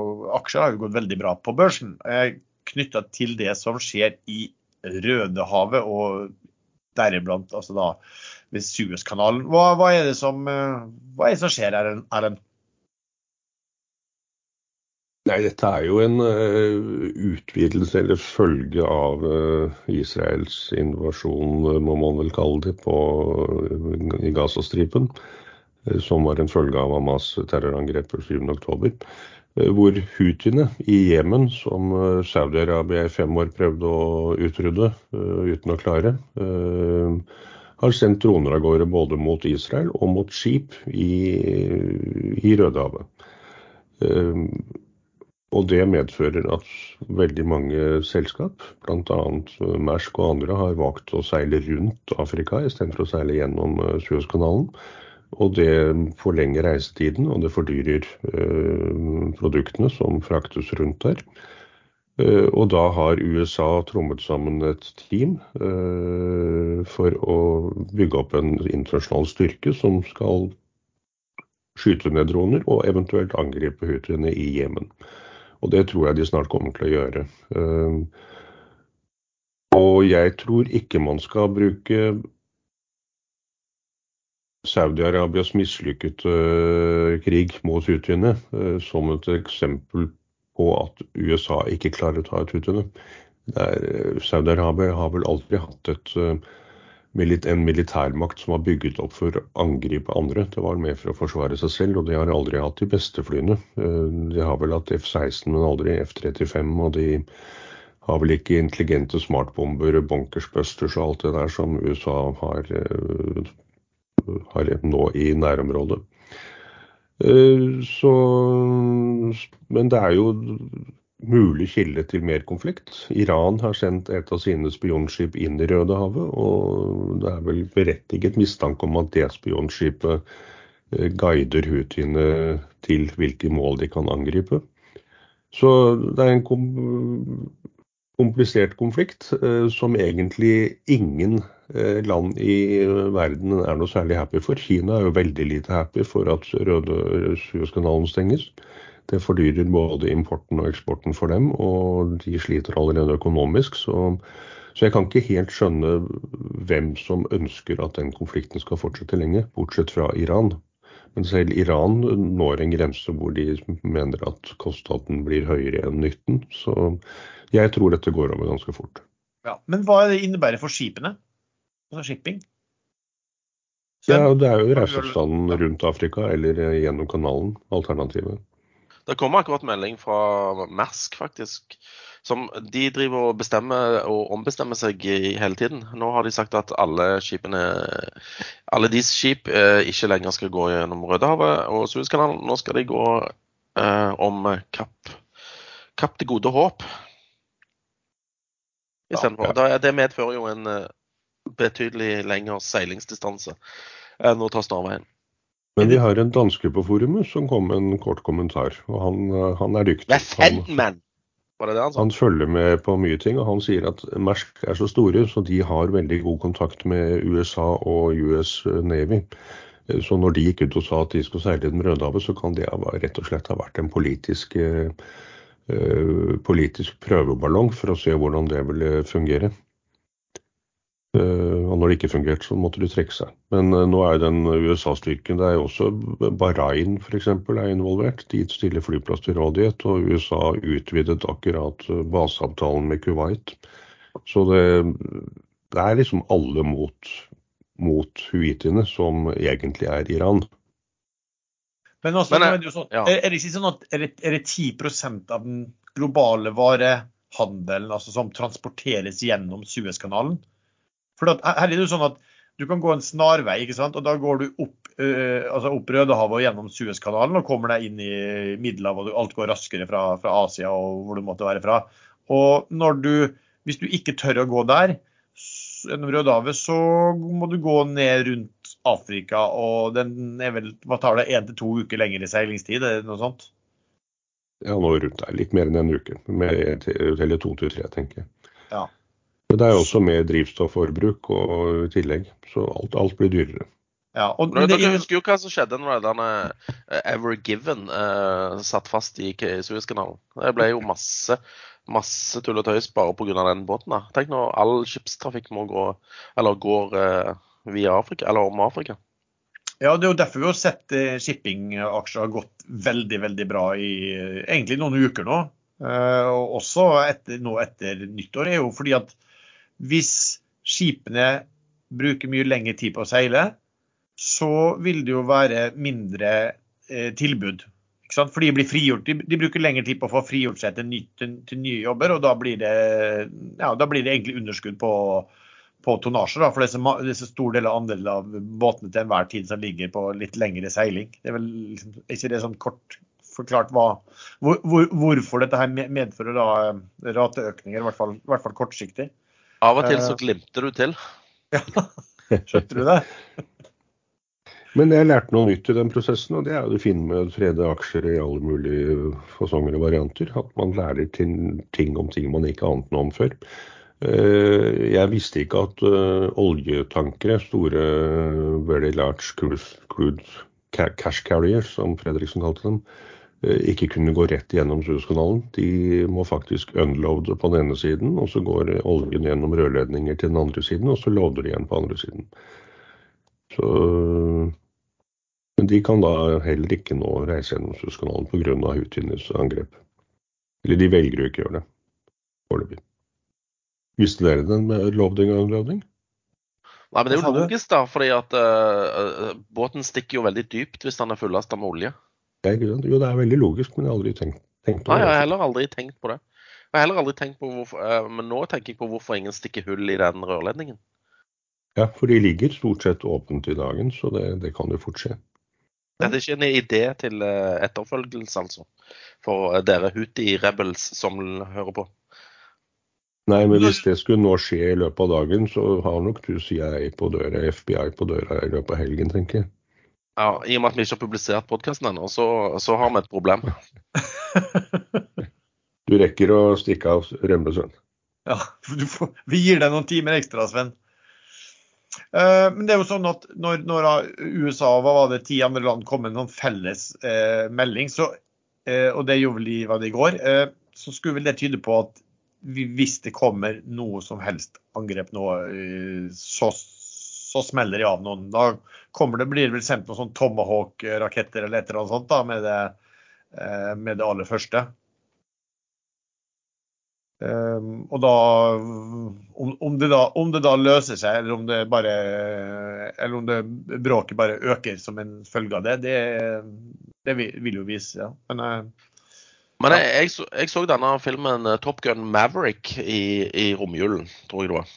aksjer har jo gått veldig bra på børsen. Uh, Knytta til det som skjer i Rødehavet og deriblant altså da ved Suezkanalen. Hva, hva, er som, hva er det som skjer, Erlend? Nei, dette er jo en uh, utvidelse eller følge av uh, Israels invasjon, uh, må man vel kalle det, på, i Gazastripen. som var en følge av Hamas' terrorangrep 7.10. hvor hutiene i Jemen, som Saudi-Arabia i fem år prøvde å utrydde uten å klare, har sendt droner av gårde både mot Israel og mot skip i, i Rødehavet. Og det medfører at veldig mange selskap, bl.a. Mersk og andre, har valgt å seile rundt Afrika istedenfor å seile gjennom eh, Suezkanalen. Og det forlenger reisetiden, og det fordyrer eh, produktene som fraktes rundt der. Eh, og da har USA trommet sammen et team for å bygge opp en internasjonal styrke som skal skyte ned droner og eventuelt angripe hutiene i Jemen. Og det tror jeg de snart kommer til å gjøre. Eh, og jeg tror ikke man skal bruke Saudi-Arabias mislykkede krig mot utvinne som et eksempel på at USA ikke klarer å ta ut Houthene. Saudi-Arabia har vel aldri hatt et, eh, en militærmakt som har bygget opp for å angripe andre. Det var mer for å forsvare seg selv, og de har aldri hatt de beste flyene. Eh, de har vel hatt F-16, men aldri F-35. Og de har vel ikke intelligente smartbomber, bunkersbusters og alt det der som USA har, eh, har nå i nærområdet. Eh, så, men det er jo mulig kilde til mer konflikt. Iran har sendt et av sine spionskip inn i Rødehavet, og det er vel berettiget mistanke om at det spionskipet eh, guider houthiene til hvilke mål de kan angripe. Så det er en komplisert konflikt eh, som egentlig ingen eh, land i verden er noe særlig happy for. Kina er jo veldig lite happy for at Røde Suezkanalen stenges. Det fordyrer både importen og eksporten for dem, og de sliter allerede økonomisk. Så, så jeg kan ikke helt skjønne hvem som ønsker at den konflikten skal fortsette lenge, bortsett fra Iran. Men selv Iran når en grense hvor de mener at kostnaden blir høyere enn nytten. Så jeg tror dette går over ganske fort. Ja, Men hva det innebærer for skipene? Altså shipping? Så, ja, Det er jo reiseavstanden rundt Afrika eller gjennom kanalen, alternativet. Det kommer akkurat melding fra Mersk, faktisk. Som de driver og bestemmer og ombestemmer seg i hele tiden. Nå har de sagt at alle skipene, alle deres skip eh, ikke lenger skal gå gjennom Rødehavet og Suezkanalen. Nå skal de gå eh, om Kapp, Kapp til gode håp istedenfor. Ja, ja. Det medfører jo en eh, betydelig lengre seilingsdistanse enn å ta snarveien. Men vi har en danske på forumet som kom med en kort kommentar, og han, eh, han er dyktig. Han, han følger med på mye ting, og han sier at Mersk er så store, så de har veldig god kontakt med USA og US Navy. Så når de gikk ut og sa at de skulle seile i Den Rødehavet, så kan det rett og slett ha vært en politisk eh, Eh, politisk prøveballong for å se hvordan det ville fungere. Eh, det ikke fungert, så måtte de trekke seg. Men eh, nå er den USA-styrken Det er jo også Bahrain f.eks. er involvert. De stiller flyplass til rådighet, og USA utvidet akkurat baseavtalen med Kuwait. Så det, det er liksom alle mot, mot huitiene, som egentlig er Iran. Men, også, Men er, det sånn, ja. er, det ikke sånn at er det, er det 10 av den globale varehandelen altså, som transporteres gjennom Suezkanalen? For her er det jo sånn at du kan gå en snarvei, ikke sant? og da går du opp, uh, altså opp Rødehavet og gjennom Suezkanalen og kommer deg inn i Middelhavet, og alt går raskere fra, fra, Asia og hvor du måtte være fra. Og du, hvis du ikke tør å gå der, gjennom Rødehavet, så må du gå ned rundt Afrika, og den er vel hva tar det, én til to uker lenger i seilingstid? Er det noe sånt? Ja, nå rundt der. Litt mer enn en uke. Med, eller to til tre, tenker jeg. Ja. Men det er jo også mer drivstofforbruk og i tillegg, så alt, alt blir dyrere. Ja, og Dere det, husker jo hva som skjedde når denne uh, Ever Given uh, satt fast i Suezkanalen. Det ble jo masse, masse tull og tøys bare pga. den båten. da. Tenk når all skipstrafikk må gå, eller går uh, via Afrika, eller om Afrika. Ja, Det er jo derfor vi har sett eh, shippingaksjer har gått veldig veldig bra i egentlig noen uker nå. Eh, og også etter, nå etter nyttår. er jo fordi at hvis skipene bruker mye lengre tid på å seile, så vil det jo være mindre eh, tilbud. For de blir frigjort, de, de, bruker lengre tid på å få frigjort seg til, ny, til, til nye jobber, og da blir det, ja, da blir det egentlig underskudd på på tonnasje. For det er, så, stor del av andel av båtene til enhver tid som ligger på litt lengre seiling. Det er vel liksom, ikke det sånn kort forklart hva, hvor, hvor, hvorfor dette her medfører da eh, rateøkninger, i hvert fall, i hvert fall kortsiktig. Av og til så eh, glimter du til. Ja, skjønte du det? Men jeg lærte noe nytt i den prosessen, og det er jo det fine med å frede aksjer i alle mulige fasonger og varianter. At man lærer ting om ting man ikke ante noe om før. Eh, jeg visste ikke at uh, oljetankere, store very large crude cash carriers, som Fredriksen kalte dem, ikke kunne gå rett gjennom Suezkanalen. De må faktisk unloade på den ene siden, og så går oljen gjennom rørledninger til den andre siden, og så loader de igjen på andre siden. Så, men de kan da heller ikke nå reise gjennom Suezkanalen pga. Houthinis angrep. Eller de velger jo ikke å gjøre det foreløpig. Visste dere den med loading og unloading? Nei, men Det er jo logisk, da, fordi at uh, båten stikker jo veldig dypt hvis den er fullasta med olje. Ja, jo, det er veldig logisk, men jeg har aldri tenkt, tenkt på det. Nei, jeg har heller aldri tenkt på det. Jeg har heller aldri tenkt på hvorfor, uh, Men nå tenker jeg på hvorfor ingen stikker hull i den rørledningen. Ja, for de ligger stort sett åpent i dagen, så det, det kan jo fort skje. Det er ikke en idé til etterfølgelse, altså. For dere Huti Rebels som hører på. Nei, men hvis det skulle nå skje i løpet av dagen, så har nok du CIA på døra, FBI på døra i løpet av helgen, tenker jeg. Ja, I og med at vi ikke har publisert podkasten ennå, så, så, har vi et problem. du rekker å stikke av rømme, Sven. Ja, får, vi gir deg noen timer ekstra, Sven. Uh, men det er jo sånn at når, når USA og hva var det, ti andre land kom med en sånn felles uh, melding, så, uh, og det gjorde vel de, var det i går, så skulle vel det tyde på at hvis det kommer noe som helst angrep nå, så, så smeller de av noen. Da kommer det, blir det vel sendt noen sånn Tomahawk-raketter eller et eller annet sånt da, med det, eh, med det aller første. Um, og da om, om, det da om, det da løser seg, eller om det bare Eller om det bråket bare øker som en følge av det, det, det vil, jo vise. Ja. Men uh, men jeg, jeg, så, jeg, så, denne filmen eh, Top Gun Maverick i, i romjulen, tror jeg det var.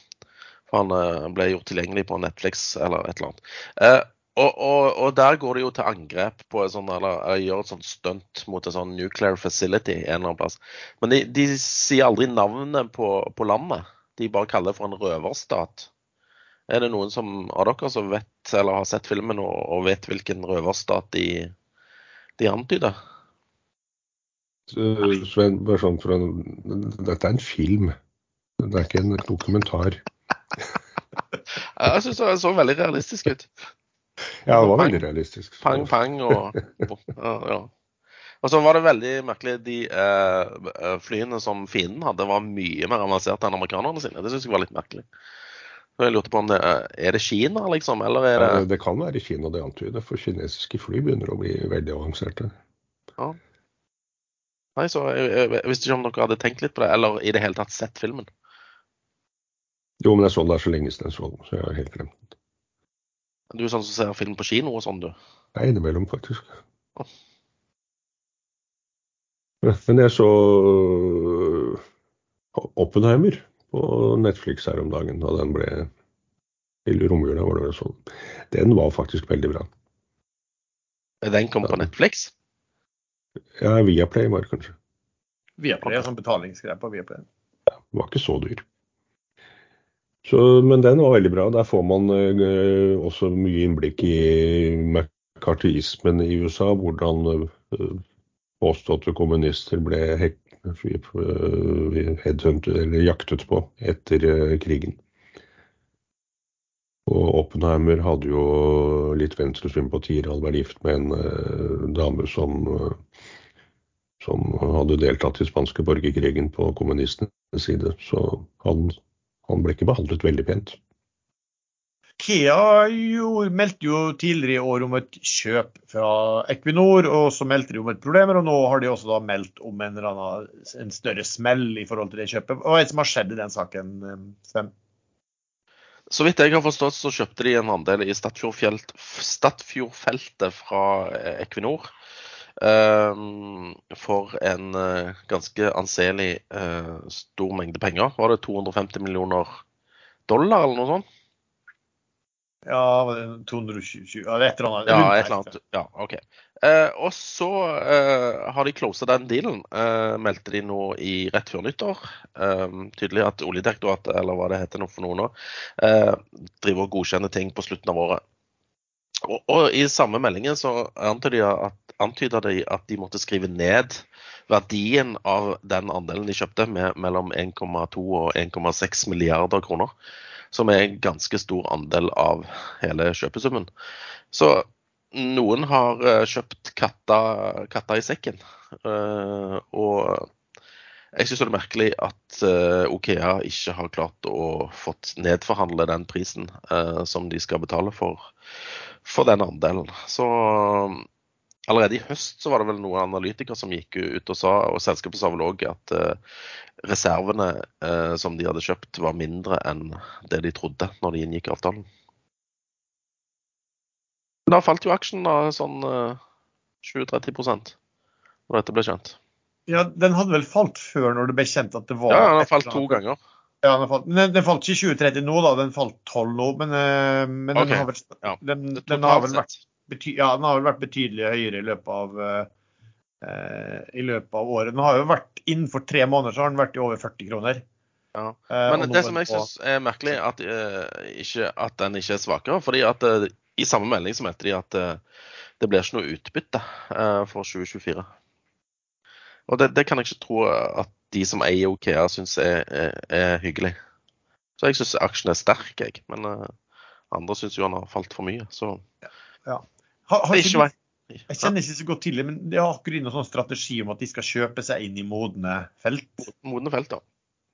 For han uh, ble gjort tilgjengelig på Netflix eller et eller annet. Uh, og, og, og, der går de jo til angrep på et sånt, eller gjør et sånt stunt mot en sånn nuclear facility en eller annen plass. Men de, de sier aldri navnet på, på, landet. De bare kaller det for en røverstat. Er det noen som, av dere som vet eller har sett filmen og, og vet hvilken røverstat de, de antyder? Sven, bare sånn for en, Dette er en film. Det er ikke en dokumentar. Jeg syns det så veldig realistisk ut. Ja, det var veldig realistisk. Pang, pang og ja. Og så var det veldig merkelig. De eh, flyene som fienden hadde, var mye mer avanserte enn amerikanerne sine. Det syns jeg var litt merkelig. Så jeg lurte på om det Er det Kina, liksom? Eller er det ja, Det kan være Kina det antyder, for kinesiske fly begynner å bli veldig avanserte. Ja. Nei, så jeg, jeg, visste ikke om dere hadde tenkt litt på det, eller i det hele tatt sett filmen. Jo, men jeg så det så lenge siden jeg så den, så jeg er helt glemt den. Du er sånn som ser film på kino og sånn, du? Nei, innimellom, faktisk. Oh. Men jeg så øh, Oppenheimer på Netflix her om dagen, da den ble i romjula, var det vel sånn. Den var faktisk veldig bra. Den kom på Netflix? Ja, Viaplay var det kanskje. Viaplay er sånn betalingsgreie på Viaplay. Ja, den var ikke så dyr. Så, men den var veldig bra. Der får man uh, også mye innblikk i McCarthyismen i USA. Hvordan uh, påståtte kommunister ble uh, eller jaktet på etter krigen. Og Oppenheimer hadde jo litt venstresympatier. Han var gift med en dame som som hadde deltatt i spanske borgerkrigen på kommunistenes side. Så han, han, ble ikke behandlet veldig pent. Kea jo, meldte jo tidligere i år om et kjøp fra Equinor, og så meldte de om et problem. Og nå har de også da meldt om en, annen, en større smell i forhold til det kjøpet. Hva er det som har skjedd i den saken, Sven? Så vidt jeg har forstått, så kjøpte de en andel i Statfjordfeltet fra Equinor. Ehm, for en eh, ganske anselig eh, stor mengde penger. Var det 250 millioner dollar eller noe sånt? Ja, 220 Ja, et eller annet. Ja, et eller annet. Ja, OK. Eh, og så eh, har de closa den dealen, eh, meldte de nå i rett før nyttår. Eh, tydelig at Oljedirektoratet, eller hva det heter nå for noe nå, driver og godkjenner ting på slutten av året. Og, og i samme meldingen så antyder de, at, de måtte skrive ned verdien av den andelen de kjøpte med mellom 1,2 og 1,6 milliarder kroner. Som er en ganske stor andel av hele kjøpesummen. Så noen har eh, kjøpt katta, katta i sekken. Uh, og jeg syns det er merkelig at uh, Okea ikke har klart å fått nedforhandle den prisen som de skal betale for, for den andelen. Så allerede i høst så var det vel noen analytikere som gikk ut og sa, og selskapet sa vel òg at uh, reservene uh, som de hadde kjøpt var mindre enn det de trodde når de inngikk avtalen. Men da falt jo aksjen da sånn uh, 20-30% når dette ble kjent. Ja, den hadde vel falt før når det ble kjent at det var Ja, den har falt to ganger. Ja, den falt, den, den falt ikke i 2030 nå, da. Den falt 12 nå. Men, men okay. den har vel, ja. den, den har vel vært bety ja, den har vel vært betydelig høyere i løpet av uh, i løpet av året. Den har jo vært Innenfor tre måneder så har den vært i over 40 kroner. Ja. Eh, Men uh, det som jeg syns er merkelig, at, uh, ikke, at den ikke er svakere. fordi at eh, i samme melding så mente de at eh, det blir ikke noe utbytte eh, for 2024. Og det, det kan jeg ikke tro at de som eier Okea syns er, er, er hyggelig. Så jeg syns aksjen er sterk, jeg. Men uh, andre syns jo han har falt for mye. Så Har, har er ikke jeg kjenner ikke så godt til det, men det har akkurat de noen sånn strategi om at de skal kjøpe seg inn i modne felt? Modne felt, da.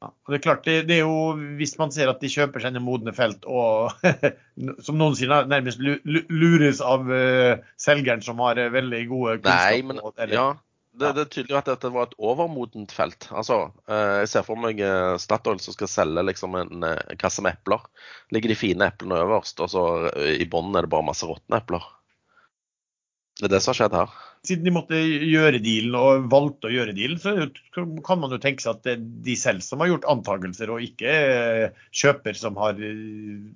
Ja. Og det er klart, det, det er jo, Hvis man ser at de kjøper seg inn i modne felt og som noen sier, nærmest lu- lu- lures av uh, selgeren som har eh, veldig gode kunnskaper Nei, men eller- ja. Det, det er tydelig at dette var et overmodent felt. Altså, eh, Jeg ser for meg eh, Statoil som skal selge liksom en eh, kasse med epler. Ligger de fine eplene øverst, og så i bunnen er det bare masse råtne epler. Det er det som har skjedd her. Siden de måtte gjøre dealen og valgte å gjøre dealen, så kan man jo tenke seg at det er de selv som har gjort antakelser, og ikke kjøper som har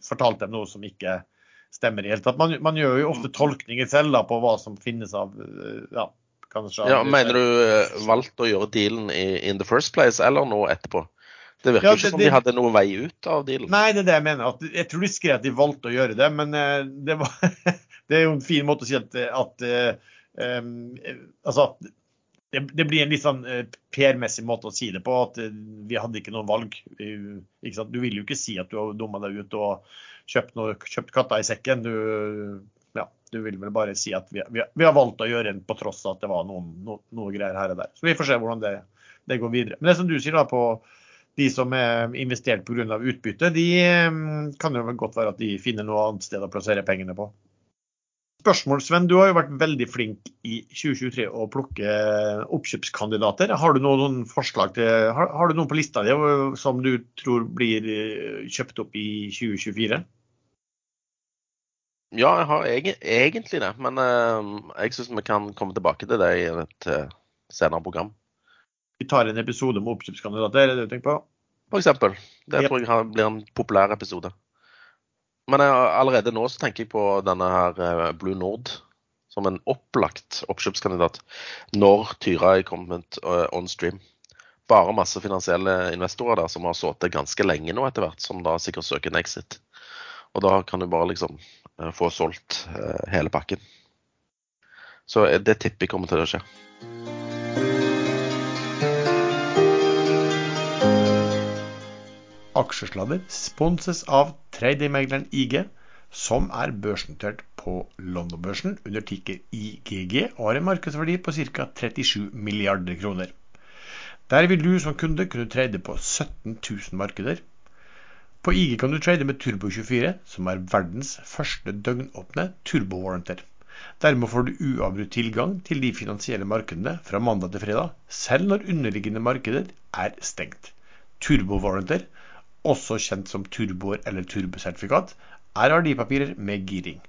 fortalt dem noe som ikke stemmer i det hele tatt. Man, man gjør jo ofte tolkninger selv da, på hva som finnes av ja, Ja, Mener du valgt valgte å gjøre dealen i in the first place, eller nå etterpå? Det virker Ja, det, ikke som de hadde noen vei ut av dealen. Nei, det er det jeg mener. At, jeg tror de skrev at de valgte å gjøre det, men eh, det, var, det er jo en fin måte å si at, at um, eh, Altså det, det blir en litt sånn eh, PR-messig måte å si det på, at eh, vi hadde ikke noe valg. Ikke? Du vil jo ikke si at du har dumma deg ut og kjøpt, noe, kjøpt katta i sekken. Du, ja, du vil vel bare si at vi, vi, vi har valgt å gjøre en på tross av at det var noen, no, noe greier her og der. Så vi får se hvordan det, det går videre. Men det som du sier da på de som er investert pga. utbytte, de eh, kan jo godt være at de finner noe annet sted å plassere pengene på. Spørsmål, Sven. Du har jo vært veldig flink i 2023 å plukke oppkjøpskandidater. Har du noen forslag til, har, har du noen på lista di eh, som du tror blir eh, kjøpt opp i 2024? Ja, jeg har egen- egentlig det, men uh, jeg syns vi kan komme tilbake til det i et uh, senere program. Vi tar en episode med oppkjøpskandidater, er det det du tenker på? For eksempel. Det Ja. tror jeg blir en populær episode. Men jeg, allerede nå så tenker jeg på denne her eh, Blue Nord som en opplagt oppkjøpskandidat når Tyra er kommet on stream. Bare masse finansielle investorer der som har sittet ganske lenge nå etter hvert, som da sikkert søker en exit. Og da kan du bare liksom få solgt eh, hele pakken. Så eh, det tipper jeg kommer til å skje. Aksjesladder sponses av tradingmegleren IG, som er børsnotert på London-børsen under ticker IGG og har en markedsverdi på ca. 37 milliarder kroner. Der vil du som kunde kunne trade på 17 000 markeder. På IG kan du trade med Turbo24, som er verdens første døgnåpne turbowarranter. Dermed får du uavbrutt tilgang til de finansielle markedene fra mandag til fredag, selv når underliggende markeder er stengt. Turbowarranter også kjent som turboer eller turbosertifikat, er verdipapirer med giring.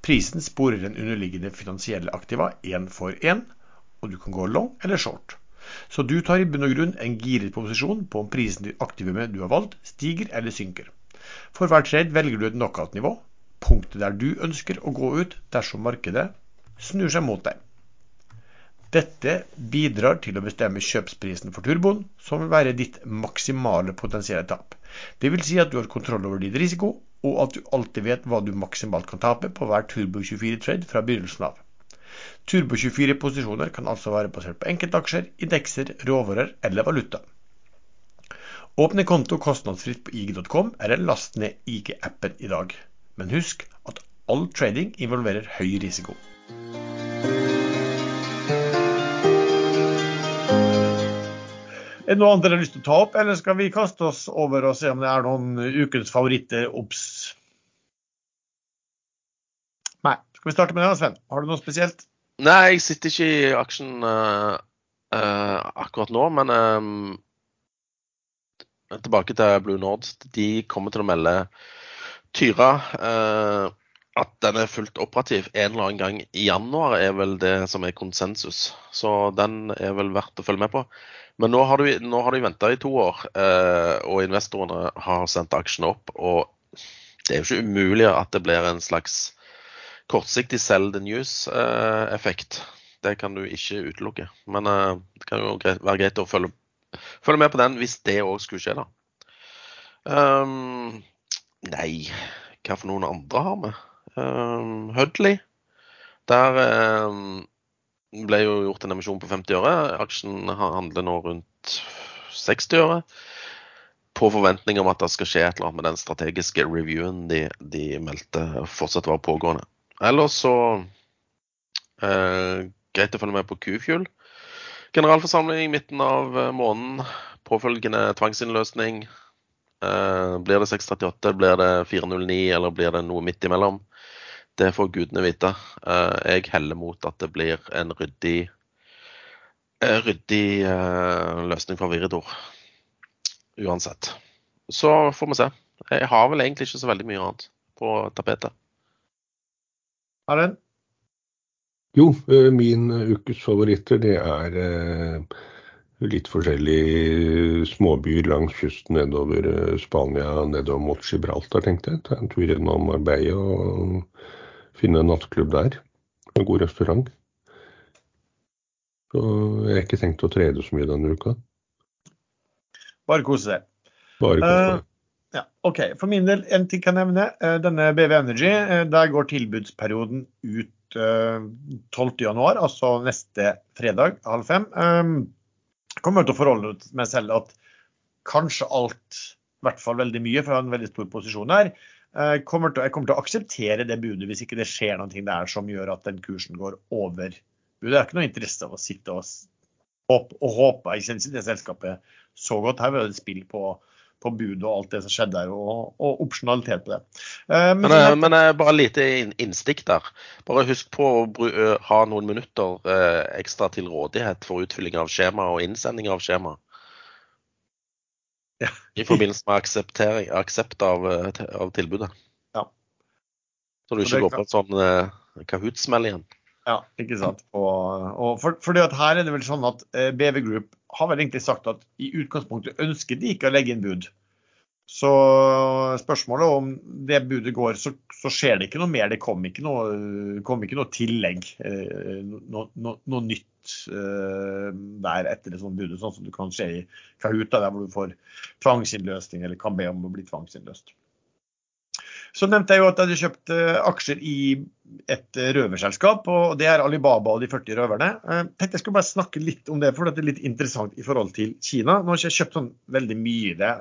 Prisen sporer den underliggende finansielle aktiva én for én, og du kan gå long eller short. Så du tar i bunn og grunn en giret posisjon på om prisen til aktivumet du har valgt, stiger eller synker. For hver trade velger du et knockout-nivå, punktet der du ønsker å gå ut dersom markedet snur seg mot deg. Dette bidrar til å bestemme kjøpsprisen for turboen, som vil være ditt maksimale potensielle tap. Det vil si at du har kontroll over din risiko, og at du alltid vet hva du maksimalt kan tape på hver Turbo24-trade fra begynnelsen av. Turbo24-posisjoner kan altså være basert på enkeltaksjer, indekser, råvarer eller valuta. Åpne konto kostnadsfritt på ig.com, eller last ned IG-appen i dag. Men husk at all trading involverer høy risiko. Er det noe annet dere har lyst til å ta opp, eller skal vi kaste oss over og se om det er noen ukens favoritter obs? Nei. Skal vi starte med det, Sven? Har du noe spesielt? Nei, jeg sitter ikke i aksjen uh, uh, akkurat nå, men um, tilbake til Blue Nord. De kommer til å melde Tyra. Uh, at den er fullt operativ en eller annen gang i januar, er vel det som er konsensus. Så den er vel verdt å følge med på. Men nå har, du, nå de venta i to år, og investorene har sendt aksjene opp. Og det er jo ikke umulig at det blir en slags kortsiktig sell the news-effekt. det kan du ikke utelukke. Men eh, det kan jo være greit å følge, følge med på den hvis det òg skulle skje, da. Um, nei, hva for noen andre har vi? Um, Hudley. Der um, ble jo gjort en emisjon på 50 øre. Aksjen handler nå rundt 60 øre. På forventning om at det skal skje et eller annet med den strategiske reviewen de, de meldte fortsatt var pågående. Ellers så eh, Greit å følge med på Q-Fuel. Generalforsamling i midten av eh, måneden. Påfølgende tvangsinnløsning. Eh, blir det 638, blir det 409, eller blir det noe midt imellom? Det får gudene vite. Eh, jeg heller mot at det blir en ryddig, eh, ryddig eh, løsning for Viridor. Uansett. Så får vi se. Jeg har vel egentlig ikke så veldig mye annet på tapetet. Erlend? Jo, min ukes favoritter det er litt forskjellige småbyer langs kysten nedover Spania, nedover mot Gibraltar, tenkte jeg. Ta en tur gjennom Marbella og finne en nattklubb der. En god restaurant. Så jeg har ikke tenkt å trene så mye denne uka. Bare kose seg. Bare kose seg. Ja, OK. For min del, en ting kan jeg nevne. Uh, denne BV Energy, uh, der går tilbudsperioden ut 12.1, altså neste fredag halv fem. Jeg kommer til å forholde meg selv at kanskje alt, i hvert fall veldig mye, for jeg har en veldig stor posisjon her, jeg eh, kommer, til, jeg kommer til å akseptere det budet hvis ikke det skjer noe der som gjør at den kursen går over budet. Det er ikke noe interesse av å sitte og håpe, og håpe i det selskapet så godt. Her var det spill på, på budet og alt det som skjedde der, og, og opsjonalitet på det. Uh, men, men, men uh, bare lite innstikk der. Bare husk på å uh, ha noen minutter ekstra til rådighet for utfylling av skjema og innsending av skjema. Ja. I forbindelse med aksept av, av, tilbudet. Ja. Så du ikke går på en sånn Kahoot-smell igjen. Ja, ikke sant. Og, og for, fordi at her er det vel sånn at eh, BV Group har vel egentlig sagt at i utgangspunktet ønsker de ikke å legge inn bud. Så spørsmålet om det budet går, så, så skjer det ikke noe mer. Det kommer ikke noe, kom ikke noe tillegg. Eh, noe, no, noe nytt uh, der etter det sånne budet, sånn som du kan se i Kahuta, der hvor du får tvangsinnløsning eller kan be om å bli tvangsinnløst. Så nevnte jeg jo at jeg hadde kjøpt uh, aksjer i et uh, røverselskap, og det er Alibaba og de 40 røverne. Jeg tenkte jeg skulle bare snakke litt om det, for det er litt interessant i forhold til Kina. Nå har jeg ikke kjøpt sånn veldig mye i det,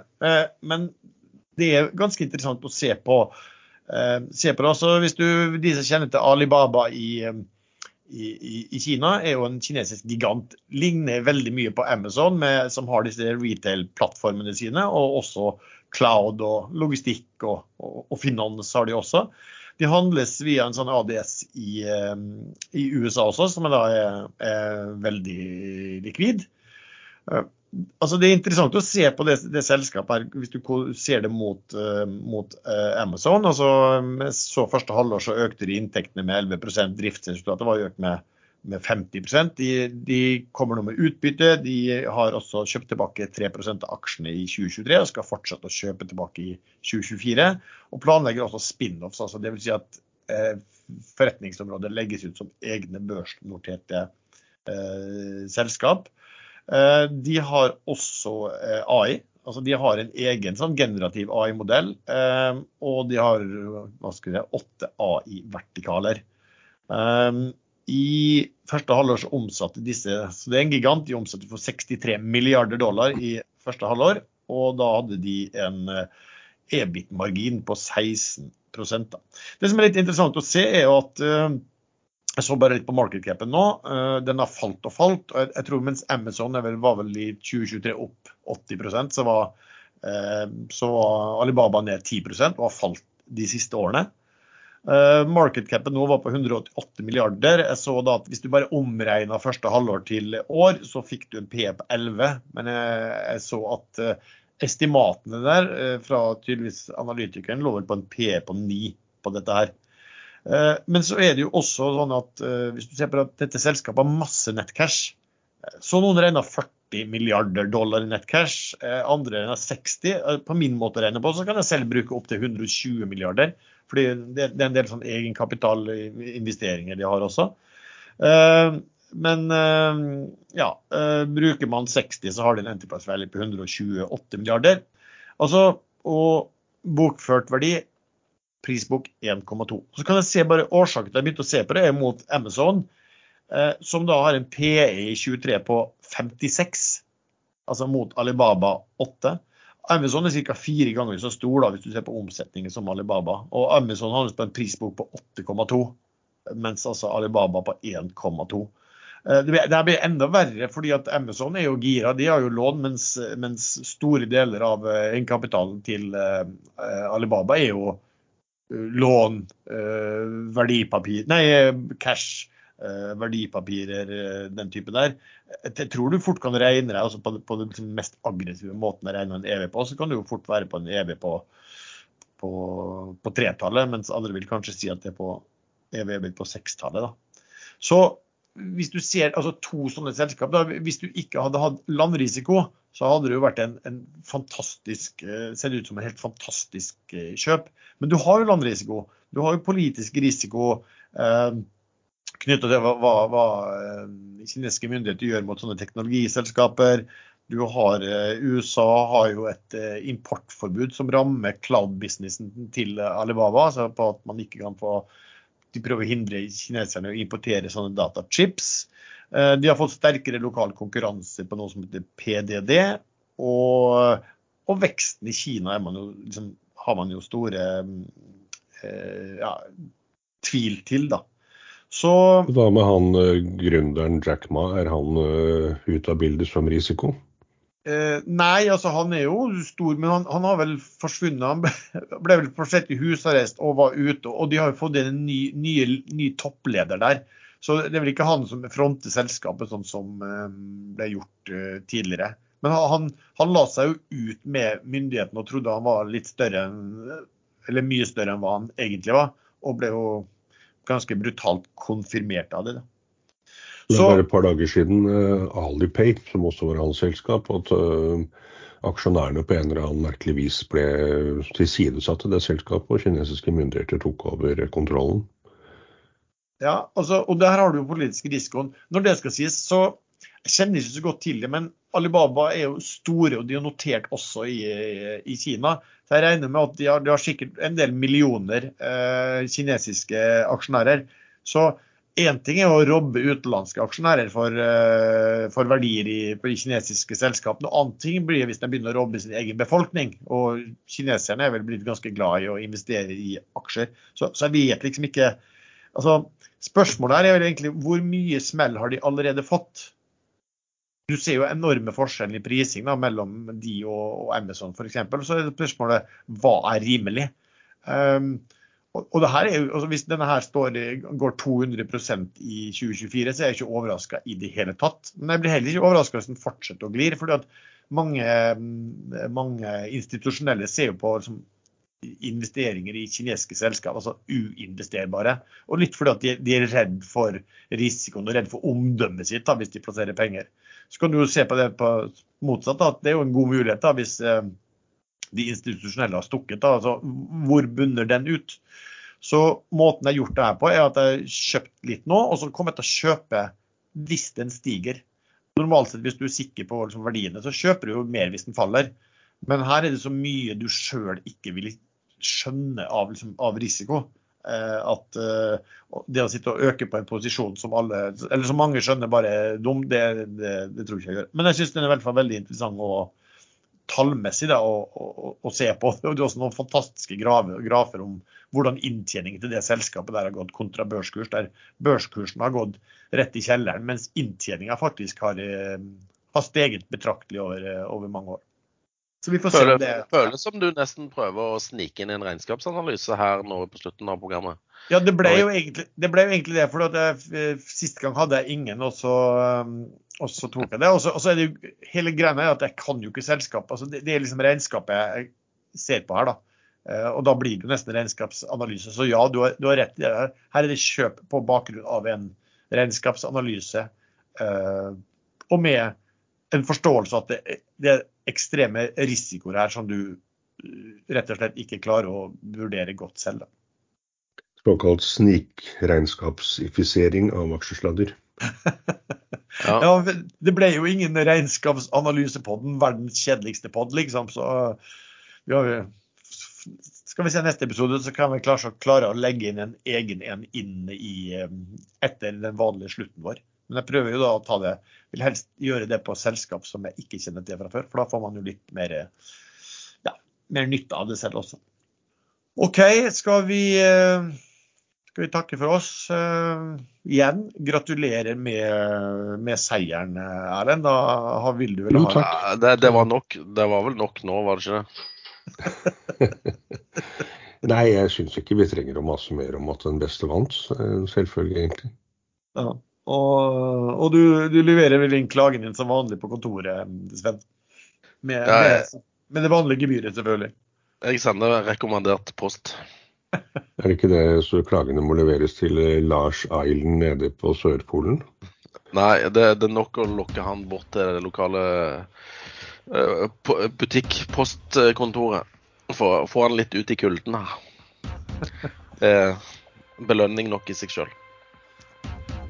men det er ganske interessant å se på. Se på det. Altså, hvis du, De som kjenner til Alibaba i, i, i, Kina er jo en kinesisk gigant. Ligner veldig mye på Amazon, med, som har disse retail-plattformene sine. Og også cloud og logistikk og, og, og, finans har de også. De handles via en sånn ADS i, um, i USA også, som da er, er veldig likvid. Uh, altså Det er interessant å se på det, det selskapet her, hvis du ser det mot, uh, mot uh, Amazon. altså så Første halvår så økte de inntektene med 11% Driftsresultatet var økt med, med 50 de, de, kommer nå med utbytte. De har også kjøpt tilbake 3% av aksjene i 2023 og skal fortsette å kjøpe tilbake i 2024. Og planlegger også spin-offs. altså Dvs. Si at eh, forretningsområdet legges ut som egne børsnoterte selskap. Eh, de har også eh, AI, Altså, de har en egen sånn generativ AI-modell, eh, og de har hva skal jeg, åtte AI-vertikaler. Eh, I første halvår så omsatte disse så Det er en gigant. De omsatte for 63 milliarder dollar i første halvår, og da hadde de en EBIT-margin på 16 da. Det som er litt interessant å se, er at jeg så bare litt på markedcapen nå. Den har falt og falt. og Jeg tror mens Amazon var vel i 2023 opp 80% så var, så var Alibaba ned 10 og har falt de siste årene. Market capen nå var på 188 milliarder. Jeg så da at Hvis du bare omregna første halvår til år, så fikk du en P på 11. Men jeg, jeg så at estimatene der fra tydeligvis analytikeren lå vel på en P på 9 på dette her. Men så er det jo også sånn at hvis du ser på at dette selskapet har masse nettcash, så noen regner 40 milliarder dollar i nettcash, andre regner 60. På min måte å regne på så kan jeg selv bruke opptil 120 milliarder, fordi det er en del sånn egenkapitalinvesteringer de har også. Men ja, bruker man 60 så har de en enterprise value på 128 milliarder. Altså, og bokført verdi, prisbok 1,2. Så kan jeg se bare årsaken til jeg begynte å se på det er mot Amazon, som da har en PE i 23 på 56, altså mot Alibaba 8. Amazon er ca. fire ganger så stor da, hvis du ser på omsetningen som Alibaba. Og Amazon har på en prisbok på 8,2, mens altså Alibaba på 1,2. Det blir enda verre fordi at Amazon er jo gira. De har jo lån, mens, mens store deler av egenkapitalen til Alibaba er jo lån, verdipapir, nei, cash, verdipapirer, den type der. Jeg tror du fort kan regne deg altså på, på den mest aggressive måten å regne en EV på, så kan du jo fort være på en EV på, på, på tretallet, mens andre vil kanskje si at det er på EV på sekstallet. Så hvis du ser altså to sånne selskap, da, hvis du ikke hadde hatt landrisiko, så hadde det jo vært en, en fantastisk, sett ut som en helt fantastisk kjøp. Men du har jo landrisiko. Du har jo politisk risiko eh, knyttet til hva, hva, hva kinesiske myndigheter gjør mot sånne teknologiselskaper. Du har, USA har jo et importforbud som rammer cloud-businessen til Alibaba. altså på at man ikke kan få de prøver å hindre kineserne å importere sånne datachips. De har fått sterkere lokal konkurranse på noe som heter PDD. Og, og veksten i Kina man jo, liksom, har man jo store ja, tvil til, da. Så, Hva med han gründeren Jack Ma, er han ute av bildet som risiko? Eh, nei, altså han er jo stor, men han, han har vel forsvunnet. Han ble, ble vel forsett i husarrest og var ute. Og de har jo fått inn en ny, ny, ny, toppleder der. Så det er vel ikke han som fronter selskapet, sånn som eh, ble gjort eh, tidligere. Men han, han, la seg jo ut med myndighetene og trodde han var litt større enn Eller mye større enn hva han egentlig var. Og ble jo ganske brutalt konfirmert av det. da. Det er bare et par dager siden uh, Alipay, som også var hans selskap, at uh, aksjonærene på en eller annen merkelig vis ble tilsidesatt til det selskapet, og kinesiske myndigheter tok over kontrollen. Ja, altså, og der har du jo politisk risikoen. Når det skal sies, så jeg kjenner ikke så godt til det, men Alibaba er jo store, og de er notert også i, i Kina. Så jeg regner med at de har, de har sikkert en del millioner eh, kinesiske aksjonærer. Så Én ting er å robbe utenlandske aksjonærer for, eh, for verdier i, de kinesiske selskapene. Noe annet ting blir hvis de begynner å robbe sin egen befolkning. Og kineserne er vel blitt ganske glad i å investere i aksjer. Så, så jeg vet liksom ikke altså, Spørsmålet her er vel egentlig hvor mye smell har de allerede fått? Du ser jo enorme forskjeller i prising da, mellom de og, og Amazon f.eks. Så er det spørsmålet hva er rimelig? Um, og det her er jo, altså Hvis denne her står, går 200% i 2024, så er jeg ikke overraska i det hele tatt. Men jeg blir heller ikke overraska hvis den fortsetter å glir. fordi mange, mange institusjonelle ser jo på liksom, investeringer i kinesiske selskap, altså uinvesterbare. Og litt fordi at de, de er redd for risikoen og redd for omdømmet sitt da, hvis de plasserer penger. Så kan du jo se på det på motsatt, at det er jo en god mulighet da, hvis eh, de institusjonelle har stukket. Da. Altså, hvor bunner den ut? Så måten jeg har gjort det her på, er at jeg har kjøpt litt nå, og så kommer jeg til å kjøpe hvis den stiger. Normalt sett hvis du er sikker på liksom, verdiene, så kjøper du jo mer hvis den faller. Men her er det så mye du sjøl ikke vil skjønne av, liksom, av risiko. Eh, at eh, det å sitte og øke på en posisjon som alle, eller som mange skjønner bare er dum, det, det, det tror ikke jeg gjør. Men jeg syns den er i hvert fall veldig interessant å tallmessig da, å, å, å se på. Det er også noen fantastiske grafer om hvordan inntjeningen til det selskapet der har gått kontra børskurs, der børskursen har gått rett i kjelleren, mens inntjeninga faktisk har, eh, har, steget betraktelig over, over mange år. Så vi får Føler, se om det Føles som du nesten prøver å snike inn en regnskapsanalyse her nå på slutten av programmet. Ja, det ble jo egentlig det. Ble jo egentlig det for at jeg, eh, Sist gang hadde jeg ingen, og så, um, og så tok jeg det. Og så, og så er det jo hele greia at jeg kan jo ikke selskap. Altså det, det, er liksom regnskapet jeg ser på her, da. Eh, og da blir det jo nesten regnskapsanalyse. Så ja, du har, du har rett. Her er det kjøp på bakgrunn av en regnskapsanalyse. Uh, og med en forståelse at det, det, ekstreme risikoer her som du eh, rett og slett ikke klarer å vurdere godt selv. Da. Såkalt snikregnskapsifisering av aksjesladder. ja. ja. det ble jo ingen regnskapsanalyse på den verdens kjedeligste pod, liksom. Så ja, skal vi se neste episode, så kan vi klare, klare å legge inn en egen en inn i, eh, etter den vanlige slutten vår. Men jeg prøver jo da å ta det Vil helst gjøre det på selskap som jeg ikke kjenner til fra før, for da får man jo litt mer, ja, mer nytte av det selv også. OK, skal vi, eh, skal vi takke for oss uh, igjen? Gratulerer med, med seieren, Erlend. Da vil du vel ha Jo. Ja, det, det, var nok. Det var vel nok nå, var det ikke det? Nei, jeg syns ikke vi trenger å mase mer om at den beste vant. Eh, selvfølgelig, egentlig. Ja. Og, og du, du, leverer vel inn klagen din som vanlig på kontoret, Sven? Med, ja, jeg, med, med, det vanlige gebyret, selvfølgelig. Jeg sender rekommandert post. er det ikke det så klagene må leveres til eh, Lars Eilen nede på Sørpolen? Nei, det, det, er nok å lokke han bort til det lokale uh, butikk-postkontoret. Få, få han litt ut i kulden her. Det er belønning nok i seg sjøl.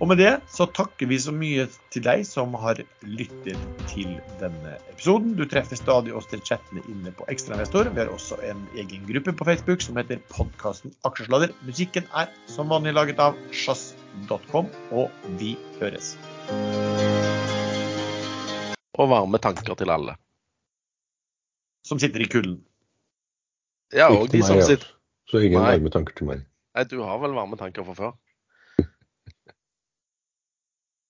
Og med det så takker vi så mye til deg som har lyttet til denne episoden. Du treffer stadig oss til chattene inne på Ekstrainvestor. Vi har også en egen gruppe på Facebook som heter podkasten Aksjesladder. Musikken er som vanlig laget av sjazz.com, og vi høres. Og varme tanker til alle. Som sitter i kulden. Ja, og de som sitter Så ingen varme tanker til meg. Nei, du har vel varme tanker fra før?